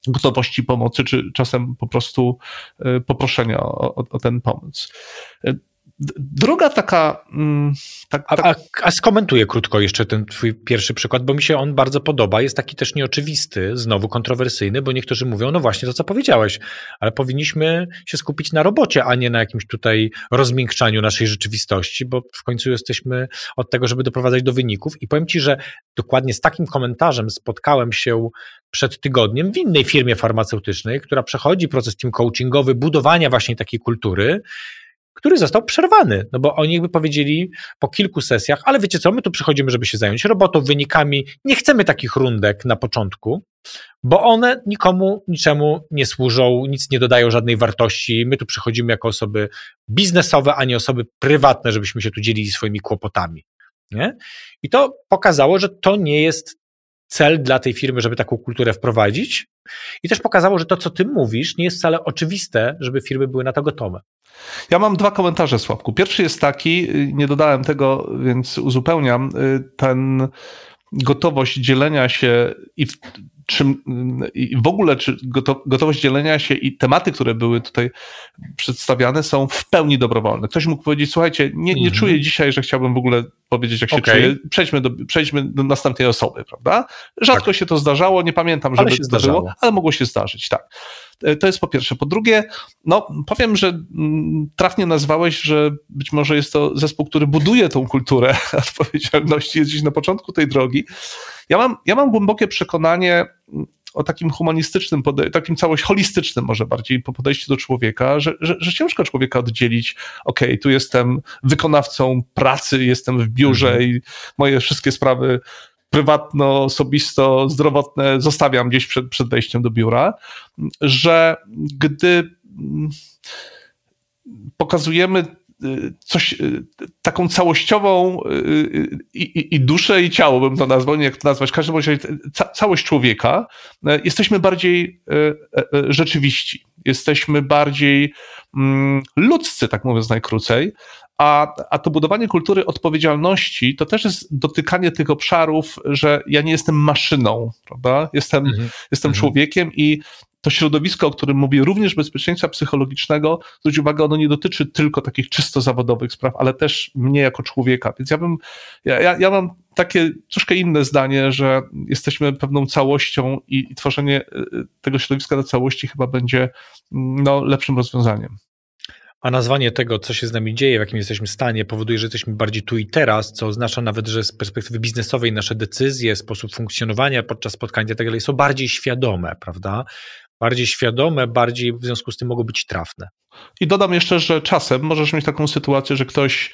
Speaker 2: gotowości pomocy, czy czasem po prostu poproszenia o, o, o ten pomoc. Druga taka.
Speaker 1: Tak, tak... A, a, a, skomentuję krótko jeszcze ten twój pierwszy przykład, bo mi się on bardzo podoba. Jest taki też nieoczywisty, znowu kontrowersyjny, bo niektórzy mówią, no właśnie to, co powiedziałeś, ale powinniśmy się skupić na robocie, a nie na jakimś tutaj rozmiękczaniu naszej rzeczywistości, bo w końcu jesteśmy od tego, żeby doprowadzać do wyników. I powiem ci, że dokładnie z takim komentarzem spotkałem się przed tygodniem w innej firmie farmaceutycznej, która przechodzi proces team coachingowy, budowania właśnie takiej kultury który został przerwany, no bo oni jakby powiedzieli po kilku sesjach, ale wiecie co, my tu przychodzimy, żeby się zająć robotą, wynikami, nie chcemy takich rundek na początku, bo one nikomu, niczemu nie służą, nic nie dodają żadnej wartości, my tu przychodzimy jako osoby biznesowe, a nie osoby prywatne, żebyśmy się tu dzielili swoimi kłopotami. Nie? I to pokazało, że to nie jest cel dla tej firmy, żeby taką kulturę wprowadzić. I też pokazało, że to, co ty mówisz, nie jest wcale oczywiste, żeby firmy były na to gotowe.
Speaker 2: Ja mam dwa komentarze, Sławku. Pierwszy jest taki, nie dodałem tego, więc uzupełniam, ten gotowość dzielenia się i w, czym, i w ogóle czy gotowość dzielenia się i tematy, które były tutaj przedstawiane są w pełni dobrowolne. Ktoś mógł powiedzieć, słuchajcie, nie, nie mhm. czuję dzisiaj, że chciałbym w ogóle powiedzieć, jak się okay. czuję. Przejdźmy do, przejdźmy do następnej osoby, prawda? Rzadko tak. się to zdarzało, nie pamiętam, żeby to było, ale mogło się zdarzyć, tak. E, to jest po pierwsze. Po drugie, no powiem, że mm, trafnie nazwałeś, że być może jest to zespół, który buduje tą kulturę [laughs] odpowiedzialności, jest gdzieś na początku tej drogi. Ja mam, ja mam głębokie przekonanie mm, o takim humanistycznym, takim całość holistycznym może bardziej po podejściu do człowieka, że, że, że ciężko człowieka oddzielić, ok, tu jestem wykonawcą pracy, jestem w biurze mhm. i moje wszystkie sprawy prywatno, osobisto, zdrowotne zostawiam gdzieś przed, przed wejściem do biura, że gdy mm, pokazujemy y, coś, y, taką całościową y, i, i, i, duszę i ciało bym to nazwał, nie jak to nazwać, w każdym razie ca, całość człowieka, jesteśmy bardziej rzeczywiści. jesteśmy bardziej mm, ludzcy, tak mówiąc najkrócej. A, a to budowanie kultury odpowiedzialności to też jest dotykanie tych obszarów, że ja nie jestem maszyną, prawda? Jestem, mhm. jestem mhm. człowiekiem i to środowisko, o którym mówię, również bezpieczeństwa psychologicznego, zwróć uwagę, ono nie dotyczy tylko takich czysto zawodowych spraw, ale też mnie jako człowieka. Więc ja bym, ja, ja, ja mam takie troszkę inne zdanie, że jesteśmy pewną całością i, i tworzenie y, y, tego środowiska na całości chyba będzie mm, no, lepszym rozwiązaniem
Speaker 1: a nazwanie tego, co się z nami dzieje, w jakim jesteśmy stanie, powoduje, że jesteśmy bardziej tu i teraz, co oznacza nawet, że z perspektywy biznesowej nasze decyzje, sposób funkcjonowania podczas spotkań i tak są bardziej świadome, prawda? Bardziej świadome, bardziej w związku z tym mogą być trafne.
Speaker 2: I dodam jeszcze, że czasem możesz mieć taką sytuację, że ktoś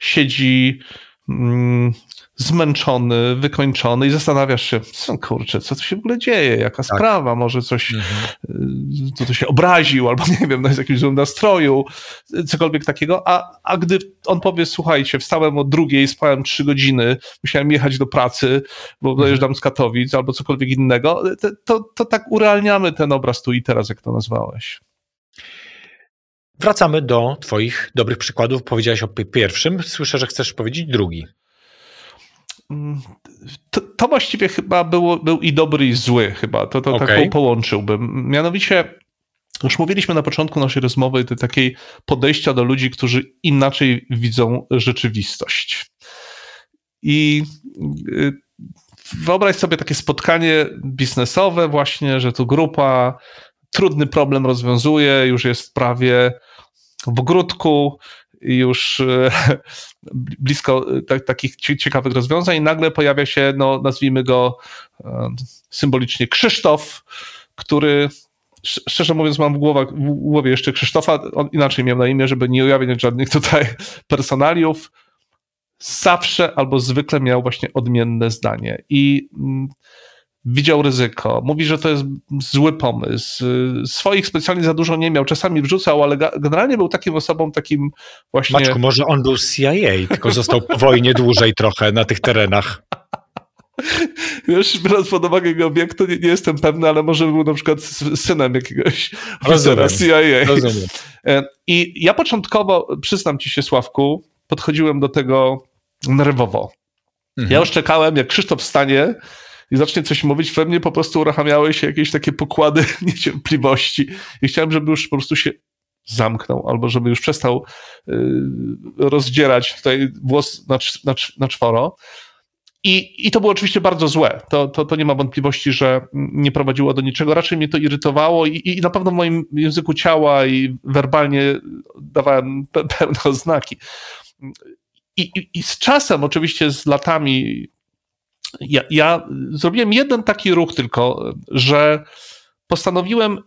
Speaker 2: siedzi mm, zmęczony, wykończony i zastanawiasz się, co kurczę, co tu się w ogóle dzieje, jaka tak. sprawa, może coś, mhm. to, to się obraził, albo nie wiem, no jest w jakimś złym nastroju, cokolwiek takiego, a, a gdy on powie, słuchajcie, wstałem o drugiej, spałem trzy godziny, musiałem jechać do pracy, bo mhm. dojeżdżam z Katowic, albo cokolwiek innego, to, to, to tak urealniamy ten obraz tu i teraz, jak to nazwałeś.
Speaker 1: Wracamy do Twoich dobrych przykładów. Powiedziałeś o pierwszym. Słyszę, że chcesz powiedzieć drugi
Speaker 2: to, to, właściwie chyba było, był i dobry, i zły, chyba. To, to okay. tak połączyłbym. Mianowicie, już mówiliśmy na początku naszej rozmowy te takiej podejścia do ludzi, którzy inaczej widzą rzeczywistość. I y, wyobraź sobie takie spotkanie biznesowe, właśnie, że tu grupa trudny problem rozwiązuje, już jest prawie w ogródku, już e, [laughs] blisko e, takich ciekawych rozwiązań. Nagle pojawia się, no nazwijmy go e, symbolicznie Krzysztof, który szczerze mówiąc mam w, głowie, w głowie jeszcze Krzysztofa, on inaczej miał na imię, żeby nie ujawniać żadnych [laughs] tutaj personaliów, zawsze albo zwykle miał właśnie odmienne zdanie. I mm, widział ryzyko, mówi, że to jest zły pomysł. Swoich specjalnie za dużo nie miał, czasami wrzucał, ale generalnie był takim osobą takim właśnie...
Speaker 1: Maczku, może on był CIA, tylko został po wojnie dłużej trochę na tych terenach.
Speaker 2: Wiesz, biorąc pod uwagę jego wiek, to nie, nie, jestem pewny, ale może był na przykład synem jakiegoś [laughs] oficera CIA. Rozumiem. E, I ja początkowo, przyznam ci się Sławku, podchodziłem do tego nerwowo. Mhm. Ja już czekałem, jak Krzysztof wstanie i zacznie coś mówić, we mnie po prostu uruchamiały się jakieś takie pokłady [laughs] niecierpliwości i chciałem, żeby już po prostu się zamknął, albo żeby już przestał y, rozdzierać tutaj włos na, na, na czworo. I, I to było oczywiście bardzo złe. To, to, to nie ma wątpliwości, że nie prowadziło do niczego. Raczej mnie to irytowało i, i na pewno w moim języku ciała i werbalnie dawałem pe [laughs] pełne oznaki. I, i, I z czasem, oczywiście z latami, ja, ja zrobiłem jeden taki ruch tylko, że postanowiłem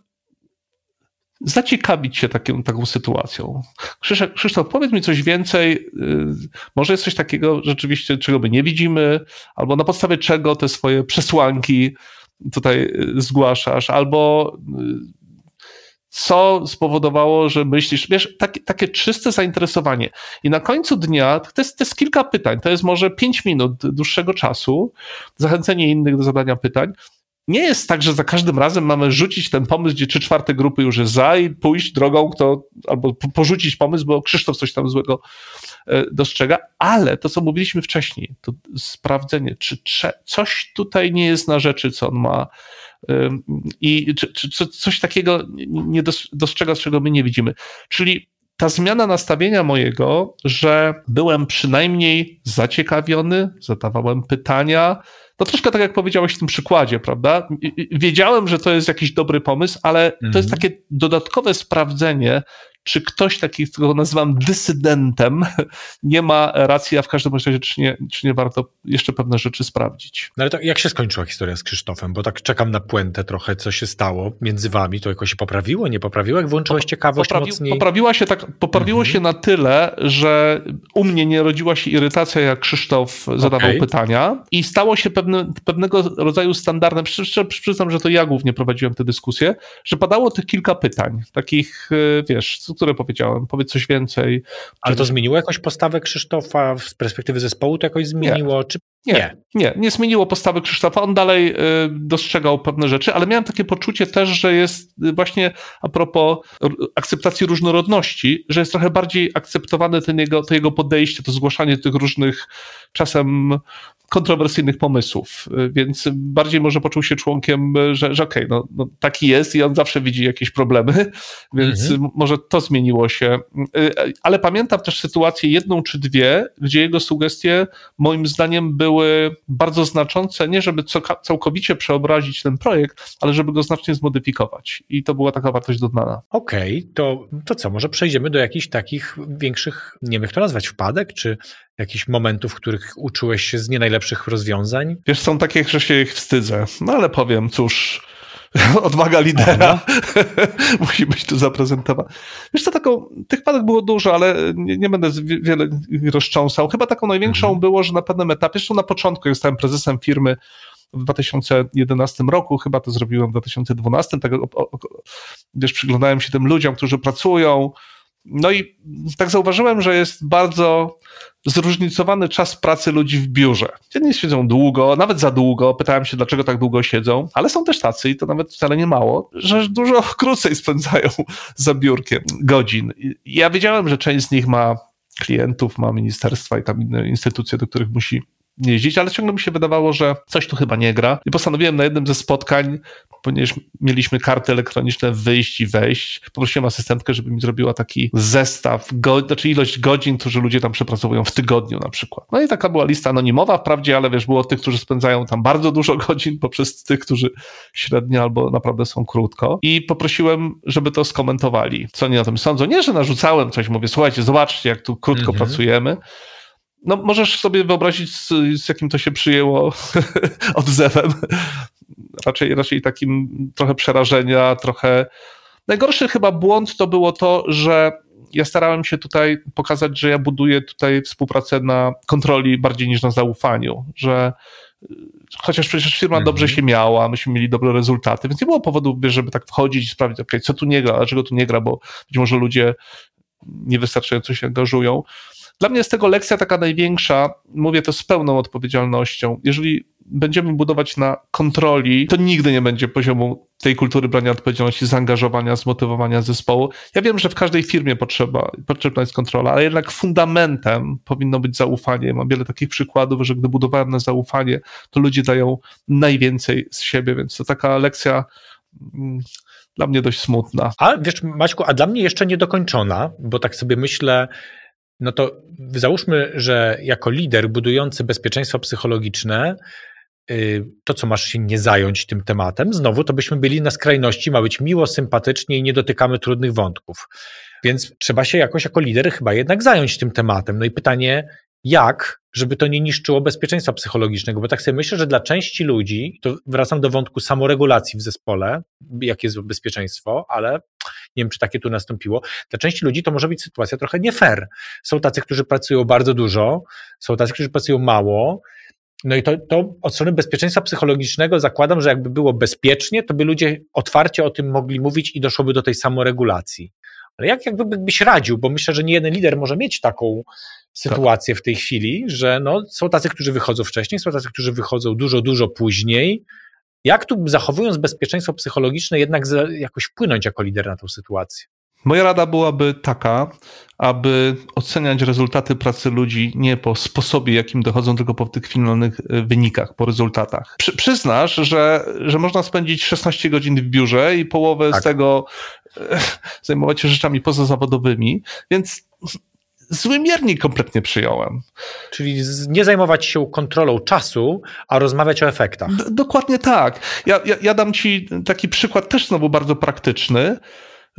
Speaker 2: zaciekawić się taką, taką sytuacją. Krzysztof, Krzysztof, powiedz mi coś więcej. Y, może jest coś takiego rzeczywiście, czego my nie widzimy, albo na podstawie czego te swoje przesłanki tutaj y, zgłaszasz, albo y, co spowodowało, że myślisz, wiesz, takie, takie czyste zainteresowanie. I na końcu dnia to jest, to jest kilka pytań, to jest może pięć minut dłuższego czasu, zachęcenie innych do zadania pytań. Nie jest tak, że za każdym razem mamy rzucić ten pomysł, gdzie trzy czwarte grupy już jest za i pójść drogą, kto, albo porzucić pomysł, bo Krzysztof coś tam złego e, dostrzega, ale to, co mówiliśmy wcześniej, to sprawdzenie, czy coś tutaj nie jest na rzeczy, co on ma i czy, czy, coś takiego nie dostrzega, czego my nie widzimy. Czyli ta zmiana nastawienia mojego, że byłem przynajmniej zaciekawiony, zadawałem pytania, to troszkę tak jak powiedziałeś w tym przykładzie, prawda? Wiedziałem, że to jest jakiś dobry pomysł, ale to jest mhm. takie dodatkowe sprawdzenie, czy ktoś taki, którego nazywam dysydentem, [laughs] nie ma racji, a w każdym razie, czy nie, czy nie warto jeszcze pewne rzeczy sprawdzić.
Speaker 1: No ale to jak się skończyła historia z Krzysztofem? Bo tak czekam na puentę trochę, co się stało między wami. To jakoś się poprawiło, nie poprawiło? Jak włączyłeś ciekawość Poprawi,
Speaker 2: mocniej? Poprawiła się tak, poprawiło mhm. się na tyle, że u mnie nie rodziła się irytacja, jak Krzysztof zadawał okay. pytania i stało się pewne, pewnego rodzaju standardem. Przy, przyznam, że to ja głównie prowadziłem tę dyskusję, że padało tych kilka pytań, takich, e, które powiedziałem, powiedz coś więcej.
Speaker 1: Ale to zmieniło jakąś postawę Krzysztofa z perspektywy zespołu, to jakoś zmieniło?
Speaker 2: Nie.
Speaker 1: Czy...
Speaker 2: Nie, nie, nie, nie zmieniło postawy Krzysztofa. On dalej y, dostrzegał pewne rzeczy, ale miałem takie poczucie też, że jest właśnie a propos akceptacji różnorodności, że jest trochę bardziej akceptowane ten jego, to jego podejście, to zgłaszanie tych różnych czasem kontrowersyjnych pomysłów, więc bardziej może poczuł się członkiem, że, że okej, okay, no, no, taki jest i on zawsze widzi jakieś problemy, [laughs] więc mhm. może to zmieniło się. Ale pamiętam też sytuację jedną czy dwie, gdzie jego sugestie moim zdaniem były bardzo znaczące, nie żeby całkowicie przeobrazić ten projekt, ale żeby go znacznie zmodyfikować i to była taka wartość dodana.
Speaker 1: Okej, okay, to, to co, może przejdziemy do jakichś takich większych, nie wiem jak to nazwać, wpadek, czy jakichś momentów, w których uczyłeś się z nie najlepszych rozwiązań?
Speaker 2: Wiesz, są takie, że się ich wstydzę, no ale powiem, cóż, [laughs] odwaga lidera [laughs] musi być tu zaprezentowana. Wiesz co, taką, tych padek było dużo, ale nie, nie będę wiele rozcząsał. Chyba taką największą mhm. było, że na pewnym etapie, jeszcze na początku, jak zostałem prezesem firmy, w 2011 roku, chyba to zrobiłem w 2012, tak, o, o, wiesz, przyglądałem się tym ludziom, którzy pracują, no i tak zauważyłem, że jest bardzo zróżnicowany czas pracy ludzi w biurze. Jedni siedzą długo, nawet za długo. Pytałem się, dlaczego tak długo siedzą, ale są też tacy, i to nawet wcale nie mało, że dużo [laughs] krócej spędzają za biurkiem godzin. Ja wiedziałem, że część z nich ma klientów, ma ministerstwa i tam inne instytucje, do których musi jeździć, ale ciągle mi się wydawało, że coś tu chyba nie gra. I postanowiłem na jednym ze spotkań, ponieważ mieliśmy karty elektroniczne wyjść i wejść, poprosiłem asystentkę, żeby mi zrobiła taki zestaw, go, znaczy ilość godzin, którzy ludzie tam przepracowują w tygodniu na przykład. No i taka była lista anonimowa wprawdzie, ale wiesz, było tych, którzy spędzają tam bardzo dużo [laughs] godzin, poprzez tych, którzy średnio albo naprawdę są krótko. I poprosiłem, żeby to skomentowali, co oni na tym sądzą. Nie, że narzucałem coś, mówię, słuchajcie, zobaczcie, jak tu krótko mhm. pracujemy, no możesz sobie wyobrazić, z, z jakim to się przyjęło [laughs] odzewem. Raczej, raczej takim trochę przerażenia, trochę. Najgorszy chyba błąd to było to, że ja starałem się tutaj pokazać, że ja buduję tutaj współpracę na kontroli bardziej niż na zaufaniu, że chociaż przecież firma -hmm. dobrze się miała, myśmy mieli dobre rezultaty, więc nie było powodu, żeby tak wchodzić i sprawdzić, okay, co tu nie gra, dlaczego tu nie gra, bo być może ludzie niewystarczająco się angażują. Dla mnie jest tego lekcja taka największa, mówię to z pełną odpowiedzialnością. Jeżeli będziemy budować na kontroli, to nigdy nie będzie poziomu tej kultury brania odpowiedzialności, zaangażowania, zmotywowania zespołu. Ja wiem, że w każdej firmie potrzeba, potrzebna jest kontrola, ale jednak fundamentem powinno być zaufanie. Mam wiele takich przykładów, że gdy budowałem na zaufanie, to ludzie dają najwięcej z siebie, więc to taka lekcja mm, dla mnie dość smutna.
Speaker 1: A wiesz, Maćku, a dla mnie jeszcze niedokończona, bo tak sobie myślę, no to załóżmy, że jako lider budujący bezpieczeństwo psychologiczne, y, to co masz się nie zająć tym tematem, znowu to byśmy byli na skrajności, ma być miło, sympatycznie i nie dotykamy trudnych wątków. Więc trzeba się jakoś jako lider chyba jednak zająć tym tematem. No i pytanie, jak, żeby to nie niszczyło bezpieczeństwa psychologicznego, bo tak sobie myślę, że dla części ludzi, to wracam do wątku samoregulacji w zespole, jakie jest bezpieczeństwo, ale nie wiem, czy takie tu nastąpiło. Dla części ludzi to może być sytuacja trochę nie fair. Są tacy, którzy pracują bardzo dużo, są tacy, którzy pracują mało. No i to, to od strony bezpieczeństwa psychologicznego zakładam, że jakby było bezpiecznie, to by ludzie otwarcie o tym mogli mówić i doszłoby do tej samoregulacji. Ale jak jakby byś radził, bo myślę, że nie jeden lider może mieć taką sytuację w tej chwili, że no, są tacy, którzy wychodzą wcześniej, są tacy, którzy wychodzą dużo, dużo później, jak tu zachowując bezpieczeństwo psychologiczne jednak jakoś wpłynąć jako lider na tę sytuację?
Speaker 2: Moja rada byłaby taka, aby oceniać rezultaty pracy ludzi nie po sposobie, jakim dochodzą, tylko po tych finalnych e, wynikach, po rezultatach. Przy, przyznasz, że, że można spędzić 16 godzin w biurze i połowę tak. z tego e, [laughs] zajmować się rzeczami pozazawodowymi, więc zły miernik kompletnie przyjąłem.
Speaker 1: Czyli nie zajmować się kontrolą czasu, a rozmawiać o efektach.
Speaker 2: D dokładnie tak. Ja, ja, ja dam ci taki przykład też znowu bardzo praktyczny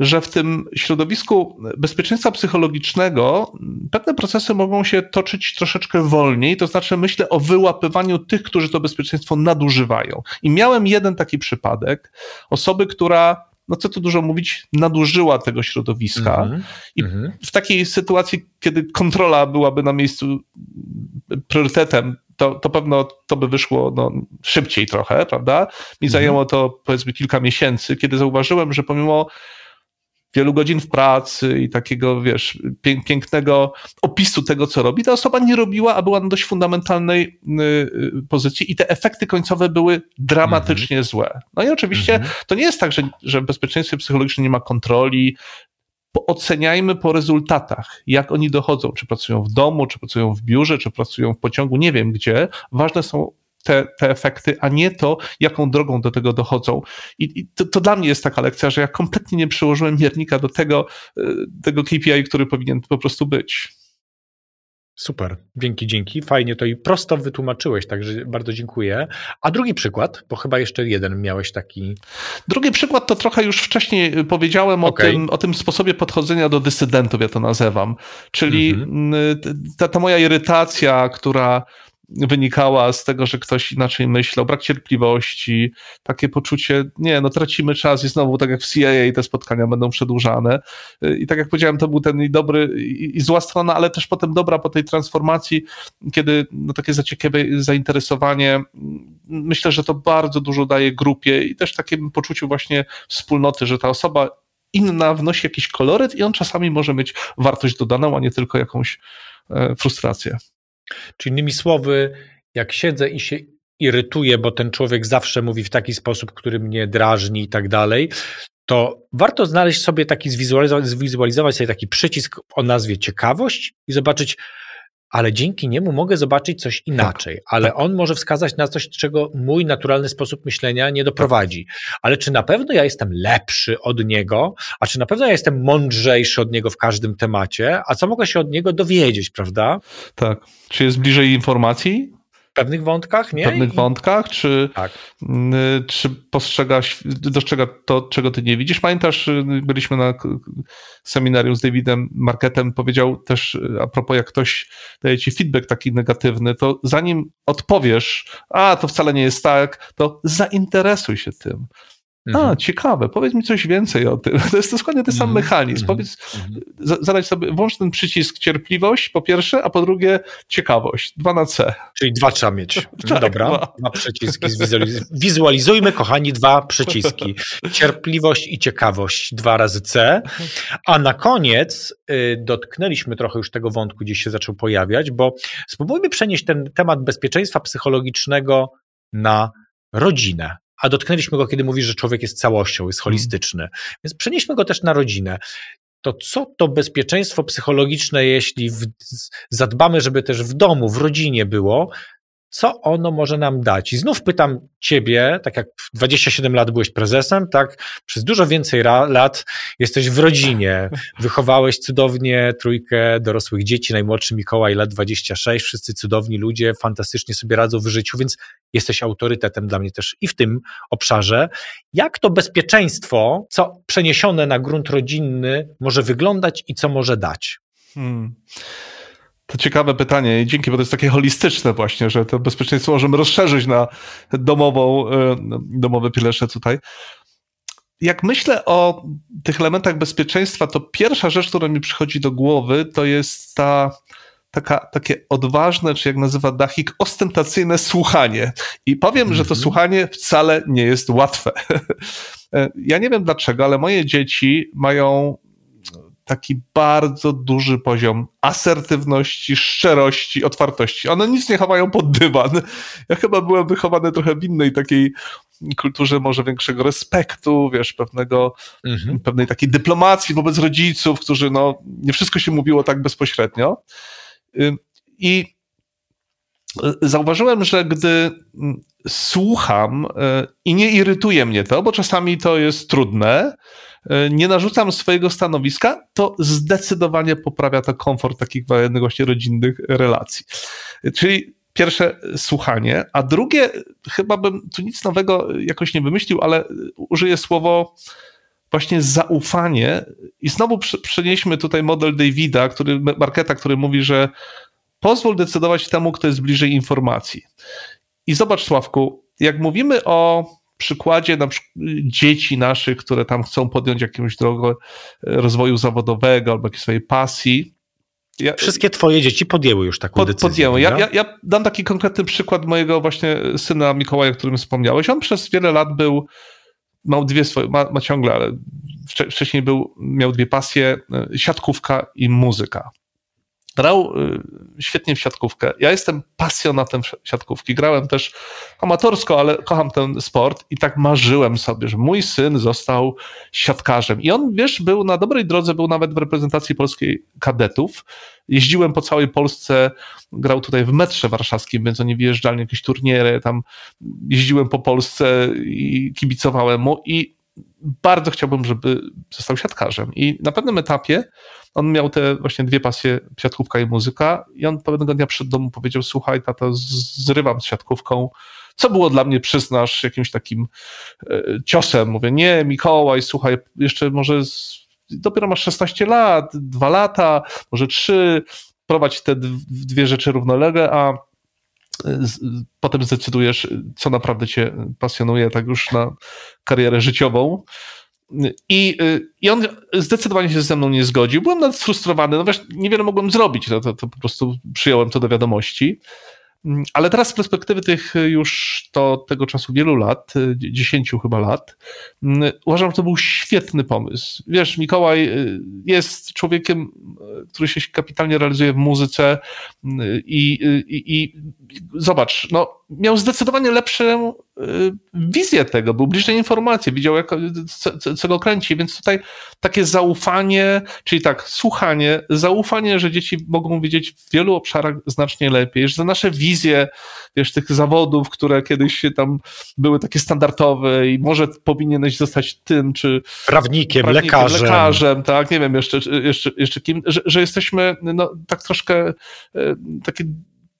Speaker 2: że w tym środowisku bezpieczeństwa psychologicznego pewne procesy mogą się toczyć troszeczkę wolniej, to znaczy myślę o wyłapywaniu tych, którzy to bezpieczeństwo nadużywają. I miałem jeden taki przypadek osoby, która no co tu dużo mówić, nadużyła tego środowiska. Mm -hmm. I mm -hmm. w takiej sytuacji, kiedy kontrola byłaby na miejscu priorytetem, to, to pewno to by wyszło no, szybciej trochę, prawda? Mi mm -hmm. zajęło to powiedzmy kilka miesięcy, kiedy zauważyłem, że pomimo wielu godzin w pracy i takiego, wiesz, pięknego opisu tego, co robi, ta osoba nie robiła, a była na dość fundamentalnej y, y, pozycji i te efekty końcowe były dramatycznie mhm. złe. No i oczywiście mhm. to nie jest tak, że, że w bezpieczeństwie psychologicznym nie ma kontroli, oceniajmy po rezultatach, jak oni dochodzą, czy pracują w domu, czy pracują w biurze, czy pracują w pociągu, nie wiem gdzie. Ważne są te, te efekty, a nie to, jaką drogą do tego dochodzą. I, i to, to, dla mnie jest taka lekcja, że ja kompletnie nie przyłożyłem miernika do tego, y, tego KPI, który powinien po prostu być.
Speaker 1: Super, dzięki, dzięki. Fajnie to i prosto wytłumaczyłeś, także bardzo dziękuję. A drugi przykład, bo chyba jeszcze jeden miałeś taki.
Speaker 2: Drugi przykład to trochę już wcześniej powiedziałem okay. o, tym, o tym sposobie podchodzenia do dysydentów, ja to nazywam. Czyli mm -hmm. ta, ta moja irytacja, która wynikała z tego, że ktoś inaczej myślał, brak cierpliwości, takie poczucie, nie, no tracimy czas i znowu tak jak w CIA te spotkania będą przedłużane. I tak jak powiedziałem, to był ten i dobry i, i zła strona, ale też potem dobra po tej transformacji, kiedy no, takie zaciekawe zainteresowanie, myślę, że to bardzo dużo daje grupie i też takim poczuciu właśnie wspólnoty, że ta osoba inna wnosi jakiś koloryt i on czasami może mieć wartość dodaną, a nie tylko jakąś e, frustrację.
Speaker 1: Czy innymi słowy, jak siedzę i się irytuję, bo ten człowiek zawsze mówi w taki sposób, który mnie drażni i tak dalej, to warto znaleźć sobie taki, zwizualizować, zwizualizować sobie taki przycisk o nazwie ciekawość i zobaczyć, ale dzięki niemu mogę zobaczyć coś tak, inaczej, tak, ale tak. on może wskazać na coś, czego mój naturalny sposób myślenia nie doprowadzi. Ale czy na pewno ja jestem lepszy od niego, a czy na pewno ja jestem mądrzejszy od niego w każdym temacie, a co mogę się od niego dowiedzieć, prawda?
Speaker 2: Tak. Czy jest bliżej informacji?
Speaker 1: Pewnych wątkach, nie?
Speaker 2: Pewnych I... wątkach, czy, tak. czy postrzegasz, dostrzega to, czego ty nie widzisz? Pamiętasz, y, byliśmy na seminarium z Davidem Marketem, powiedział też y, a propos, jak ktoś daje ci feedback taki negatywny, to zanim odpowiesz, a to wcale nie jest tak, to zainteresuj się tym. Mhm. A, ciekawe, powiedz mi coś więcej o tym. [laughs] To jest dokładnie ten sam mhm. mechanizm. Mhm. Powiedz, mhm. zadać sobie, włącz ten przycisk cierpliwość po pierwsze, a po drugie ciekawość. Dwa na C.
Speaker 1: Czyli dwa trzeba mieć. [laughs] tak, Dobra, dwa. dwa przyciski. Wizualizujmy, kochani, dwa przyciski. Cierpliwość i ciekawość. Dwa razy C. A na koniec y, dotknęliśmy trochę już tego wątku, gdzieś się zaczął pojawiać, bo spróbujmy przenieść ten temat bezpieczeństwa psychologicznego na rodzinę a dotknęliśmy go, kiedy mówisz, że człowiek jest całością, jest mhm. holistyczny. Więc przenieśmy go też na rodzinę. To co to bezpieczeństwo psychologiczne, jeśli w, zadbamy, żeby też w domu, w rodzinie było, co ono może nam dać? I znów pytam ciebie, tak jak 27 lat byłeś prezesem, tak, przez dużo więcej lat jesteś w rodzinie, wychowałeś cudownie trójkę dorosłych dzieci, najmłodszy Mikołaj lat 26, wszyscy cudowni ludzie, fantastycznie sobie radzą w życiu, więc jesteś autorytetem dla mnie też i w tym obszarze. Jak to bezpieczeństwo, co przeniesione na grunt rodzinny może wyglądać i co może dać? Hmm.
Speaker 2: To ciekawe pytanie i dzięki, bo to jest takie holistyczne właśnie, że to bezpieczeństwo możemy rozszerzyć na domową, e, domowe pilesze tutaj. Jak myślę o tych elementach bezpieczeństwa, to pierwsza rzecz, która mi przychodzi do głowy, to jest ta taka, takie odważne, czy jak nazywa Dachik, ostentacyjne słuchanie. I powiem, że to mhm. słuchanie wcale nie jest łatwe. [laughs] E, ja nie wiem dlaczego, ale moje dzieci mają taki bardzo duży poziom asertywności, szczerości, otwartości. One nic nie chowają pod dywan. Ja chyba byłem wychowany trochę w innej takiej kulturze może większego respektu, wiesz, pewnego, mhm. pewnej takiej dyplomacji wobec rodziców, którzy no, nie wszystko się mówiło tak bezpośrednio. I zauważyłem, że gdy słucham y, i nie irytuje mnie to, bo czasami to jest trudne, nie narzucam swojego stanowiska, to zdecydowanie poprawia to komfort takich właśnie rodzinnych relacji. Czyli pierwsze słuchanie, a drugie, chyba bym tu nic nowego jakoś nie wymyślił, ale użyję słowo właśnie zaufanie i znowu przenieśmy tutaj model Davida, który, Marketa, który mówi, że pozwól decydować temu, kto jest bliżej informacji. I zobacz Sławku, jak mówimy o przykładzie na przykład dzieci naszych, które tam chcą podjąć jakąś drogę e, rozwoju zawodowego albo jakiejś swojej pasji.
Speaker 1: Ja, Wszystkie twoje dzieci podjęły już taką pod, decyzję.
Speaker 2: Podjęły. Ja, ja, ja, dam taki konkretny przykład mojego właśnie syna Mikołaja, o którym wspomniałeś. On przez wiele lat był ma dwie swoje, ma, ma ciągle, ale wcześniej był, miał dwie pasje, siatkówka i muzyka. Grał y, świetnie w siatkówkę. Ja jestem pasjonatem siatkówki. Grałem też amatorsko, ale kocham ten sport i tak marzyłem sobie, że mój syn został siatkarzem. I on, wiesz, był na dobrej drodze, był nawet w reprezentacji polskiej kadetów. Jeździłem po całej Polsce, grał tutaj w metrze warszawskim, więc oni wyjeżdżali jakieś turniery, tam jeździłem po Polsce i kibicowałem mu i bardzo chciałbym, żeby został siatkarzem. I na pewnym etapie on miał te właśnie dwie pasje, siatkówka i muzyka i on pewnego dnia przed domu powiedział, słuchaj tato, zrywam z siatkówką, co było dla mnie, przyznasz, jakimś takim e, ciosem. Mówię, nie Mikołaj, słuchaj, jeszcze może z, dopiero masz 16 lat, dwa lata, może trzy, prowadź te dwie rzeczy równolegle, a potem zdecydujesz, co naprawdę cię pasjonuje, tak już na karierę życiową. I, I on zdecydowanie się ze mną nie zgodził. Byłem nawet sfrustrowany, no wiesz, niewiele mogłem zrobić, to, to, to po prostu przyjąłem to do wiadomości. Ale teraz z perspektywy tych już to tego czasu wielu lat, dziesięciu chyba lat, uważam, że to był świetny pomysł. Wiesz, Mikołaj y, jest człowiekiem, y, który się kapitalnie realizuje w muzyce y, i, i, i zobacz, no, miał zdecydowanie lepszą wizję tego, był bliżej informacji, widział, jak, co, co go kręci, więc tutaj takie zaufanie, czyli tak, słuchanie, zaufanie, że dzieci mogą wiedzieć w wielu obszarach znacznie lepiej, że za nasze wizje, wiesz, tych zawodów, które kiedyś tam były takie standardowe i może powinieneś zostać tym, czy
Speaker 1: prawnikiem, prawnikiem lekarzem.
Speaker 2: lekarzem, tak, nie wiem jeszcze, jeszcze, jeszcze kim, że, że jesteśmy no, tak troszkę e, takie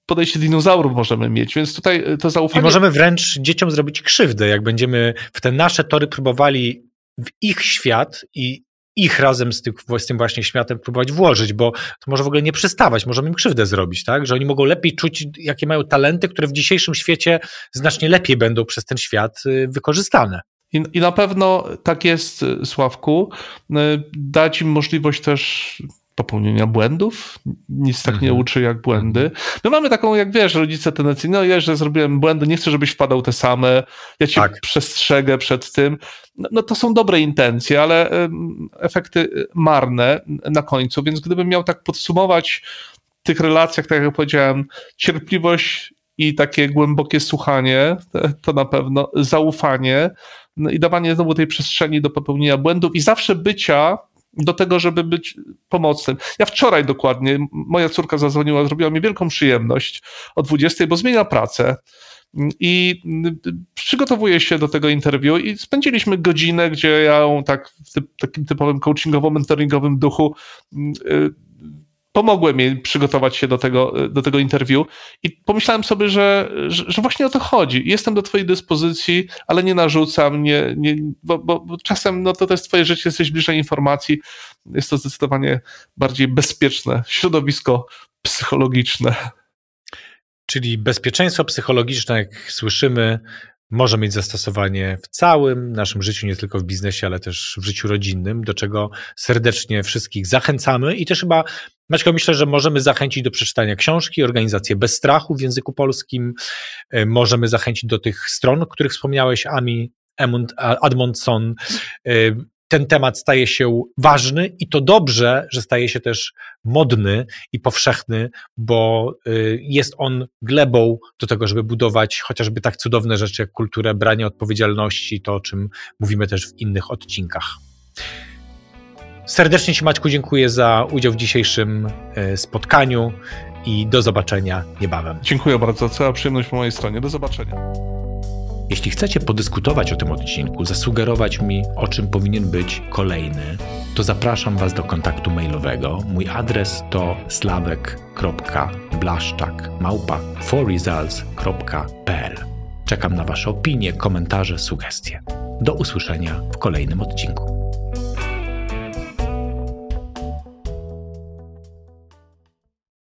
Speaker 2: podejście dinozaurów możemy mieć, więc tutaj to zaufanie...
Speaker 1: I możemy wręcz dzieciom zrobić krzywdę, jak będziemy w te nasze tory próbowali w ich świat i ich razem z, tych, z tym właśnie światem próbować włożyć, bo to może w ogóle nie przystawać, możemy im krzywdę zrobić, tak? Że oni mogą lepiej czuć, jakie mają talenty, które w dzisiejszym świecie znacznie lepiej będą przez ten świat y, wykorzystane.
Speaker 2: I, I, na pewno tak jest, Sławku. Y, dać im możliwość też popełnienia błędów. Nic tak nie mhm. uczy jak błędy. My mamy taką, jak wiesz, rodzice tendencji, no ja, że zrobiłem błędy, nie chcę, żebyś wpadał te same, ja cię tak. przestrzegę przed tym. No, no, to są dobre intencje, ale um, efekty marne na końcu, więc gdybym miał tak podsumować w tych relacjach, tak jak powiedziałem, cierpliwość i takie głębokie słuchanie, to na pewno zaufanie no i dawanie znowu tej przestrzeni do popełnienia błędów i zawsze bycia do tego, żeby być pomocnym. Ja wczoraj dokładnie, moja córka zadzwoniła, zrobiła mi wielką przyjemność o 20, bo zmienia pracę i przygotowuję się do tego interwiu i spędziliśmy godzinę, gdzie ja ją tak w typ, takim typowym coachingowo-mentoringowym duchu y, pomogłem jej przygotować się do tego, do tego interwiu i pomyślałem sobie, że, że, że, właśnie o to chodzi. Jestem do twojej dyspozycji, ale nie narzucam, nie, nie, bo, bo, czasem no to, to jest twoje życie, jesteś bliżej informacji, jest to zdecydowanie bardziej bezpieczne środowisko psychologiczne.
Speaker 1: Czyli bezpieczeństwo psychologiczne, jak słyszymy, może mieć zastosowanie w całym naszym życiu, nie tylko w biznesie, ale też w życiu rodzinnym, do czego serdecznie wszystkich zachęcamy i też chyba Maćko, myślę, że możemy zachęcić do przeczytania książki, organizację Bez Strachu w języku polskim. E, możemy zachęcić do tych stron, o których wspomniałeś, Ami Admondson. Ten temat staje się ważny i to dobrze, że staje się też modny i powszechny, bo e, jest on glebą do tego, żeby budować chociażby tak cudowne rzeczy jak kulturę brania odpowiedzialności, to o czym mówimy też w innych odcinkach. Serdecznie Ci Maćku dziękuję za udział w dzisiejszym e, spotkaniu i do zobaczenia niebawem.
Speaker 2: Dziękuję bardzo, cała przyjemność po mojej stronie. Do zobaczenia.
Speaker 1: Jeśli chcecie podyskutować o tym odcinku, zasugerować mi, o czym powinien być kolejny, to zapraszam Was do kontaktu mailowego. Mój adres to slawek.blaszczak Czekam na Wasze opinie, komentarze, sugestie. Do usłyszenia w kolejnym odcinku.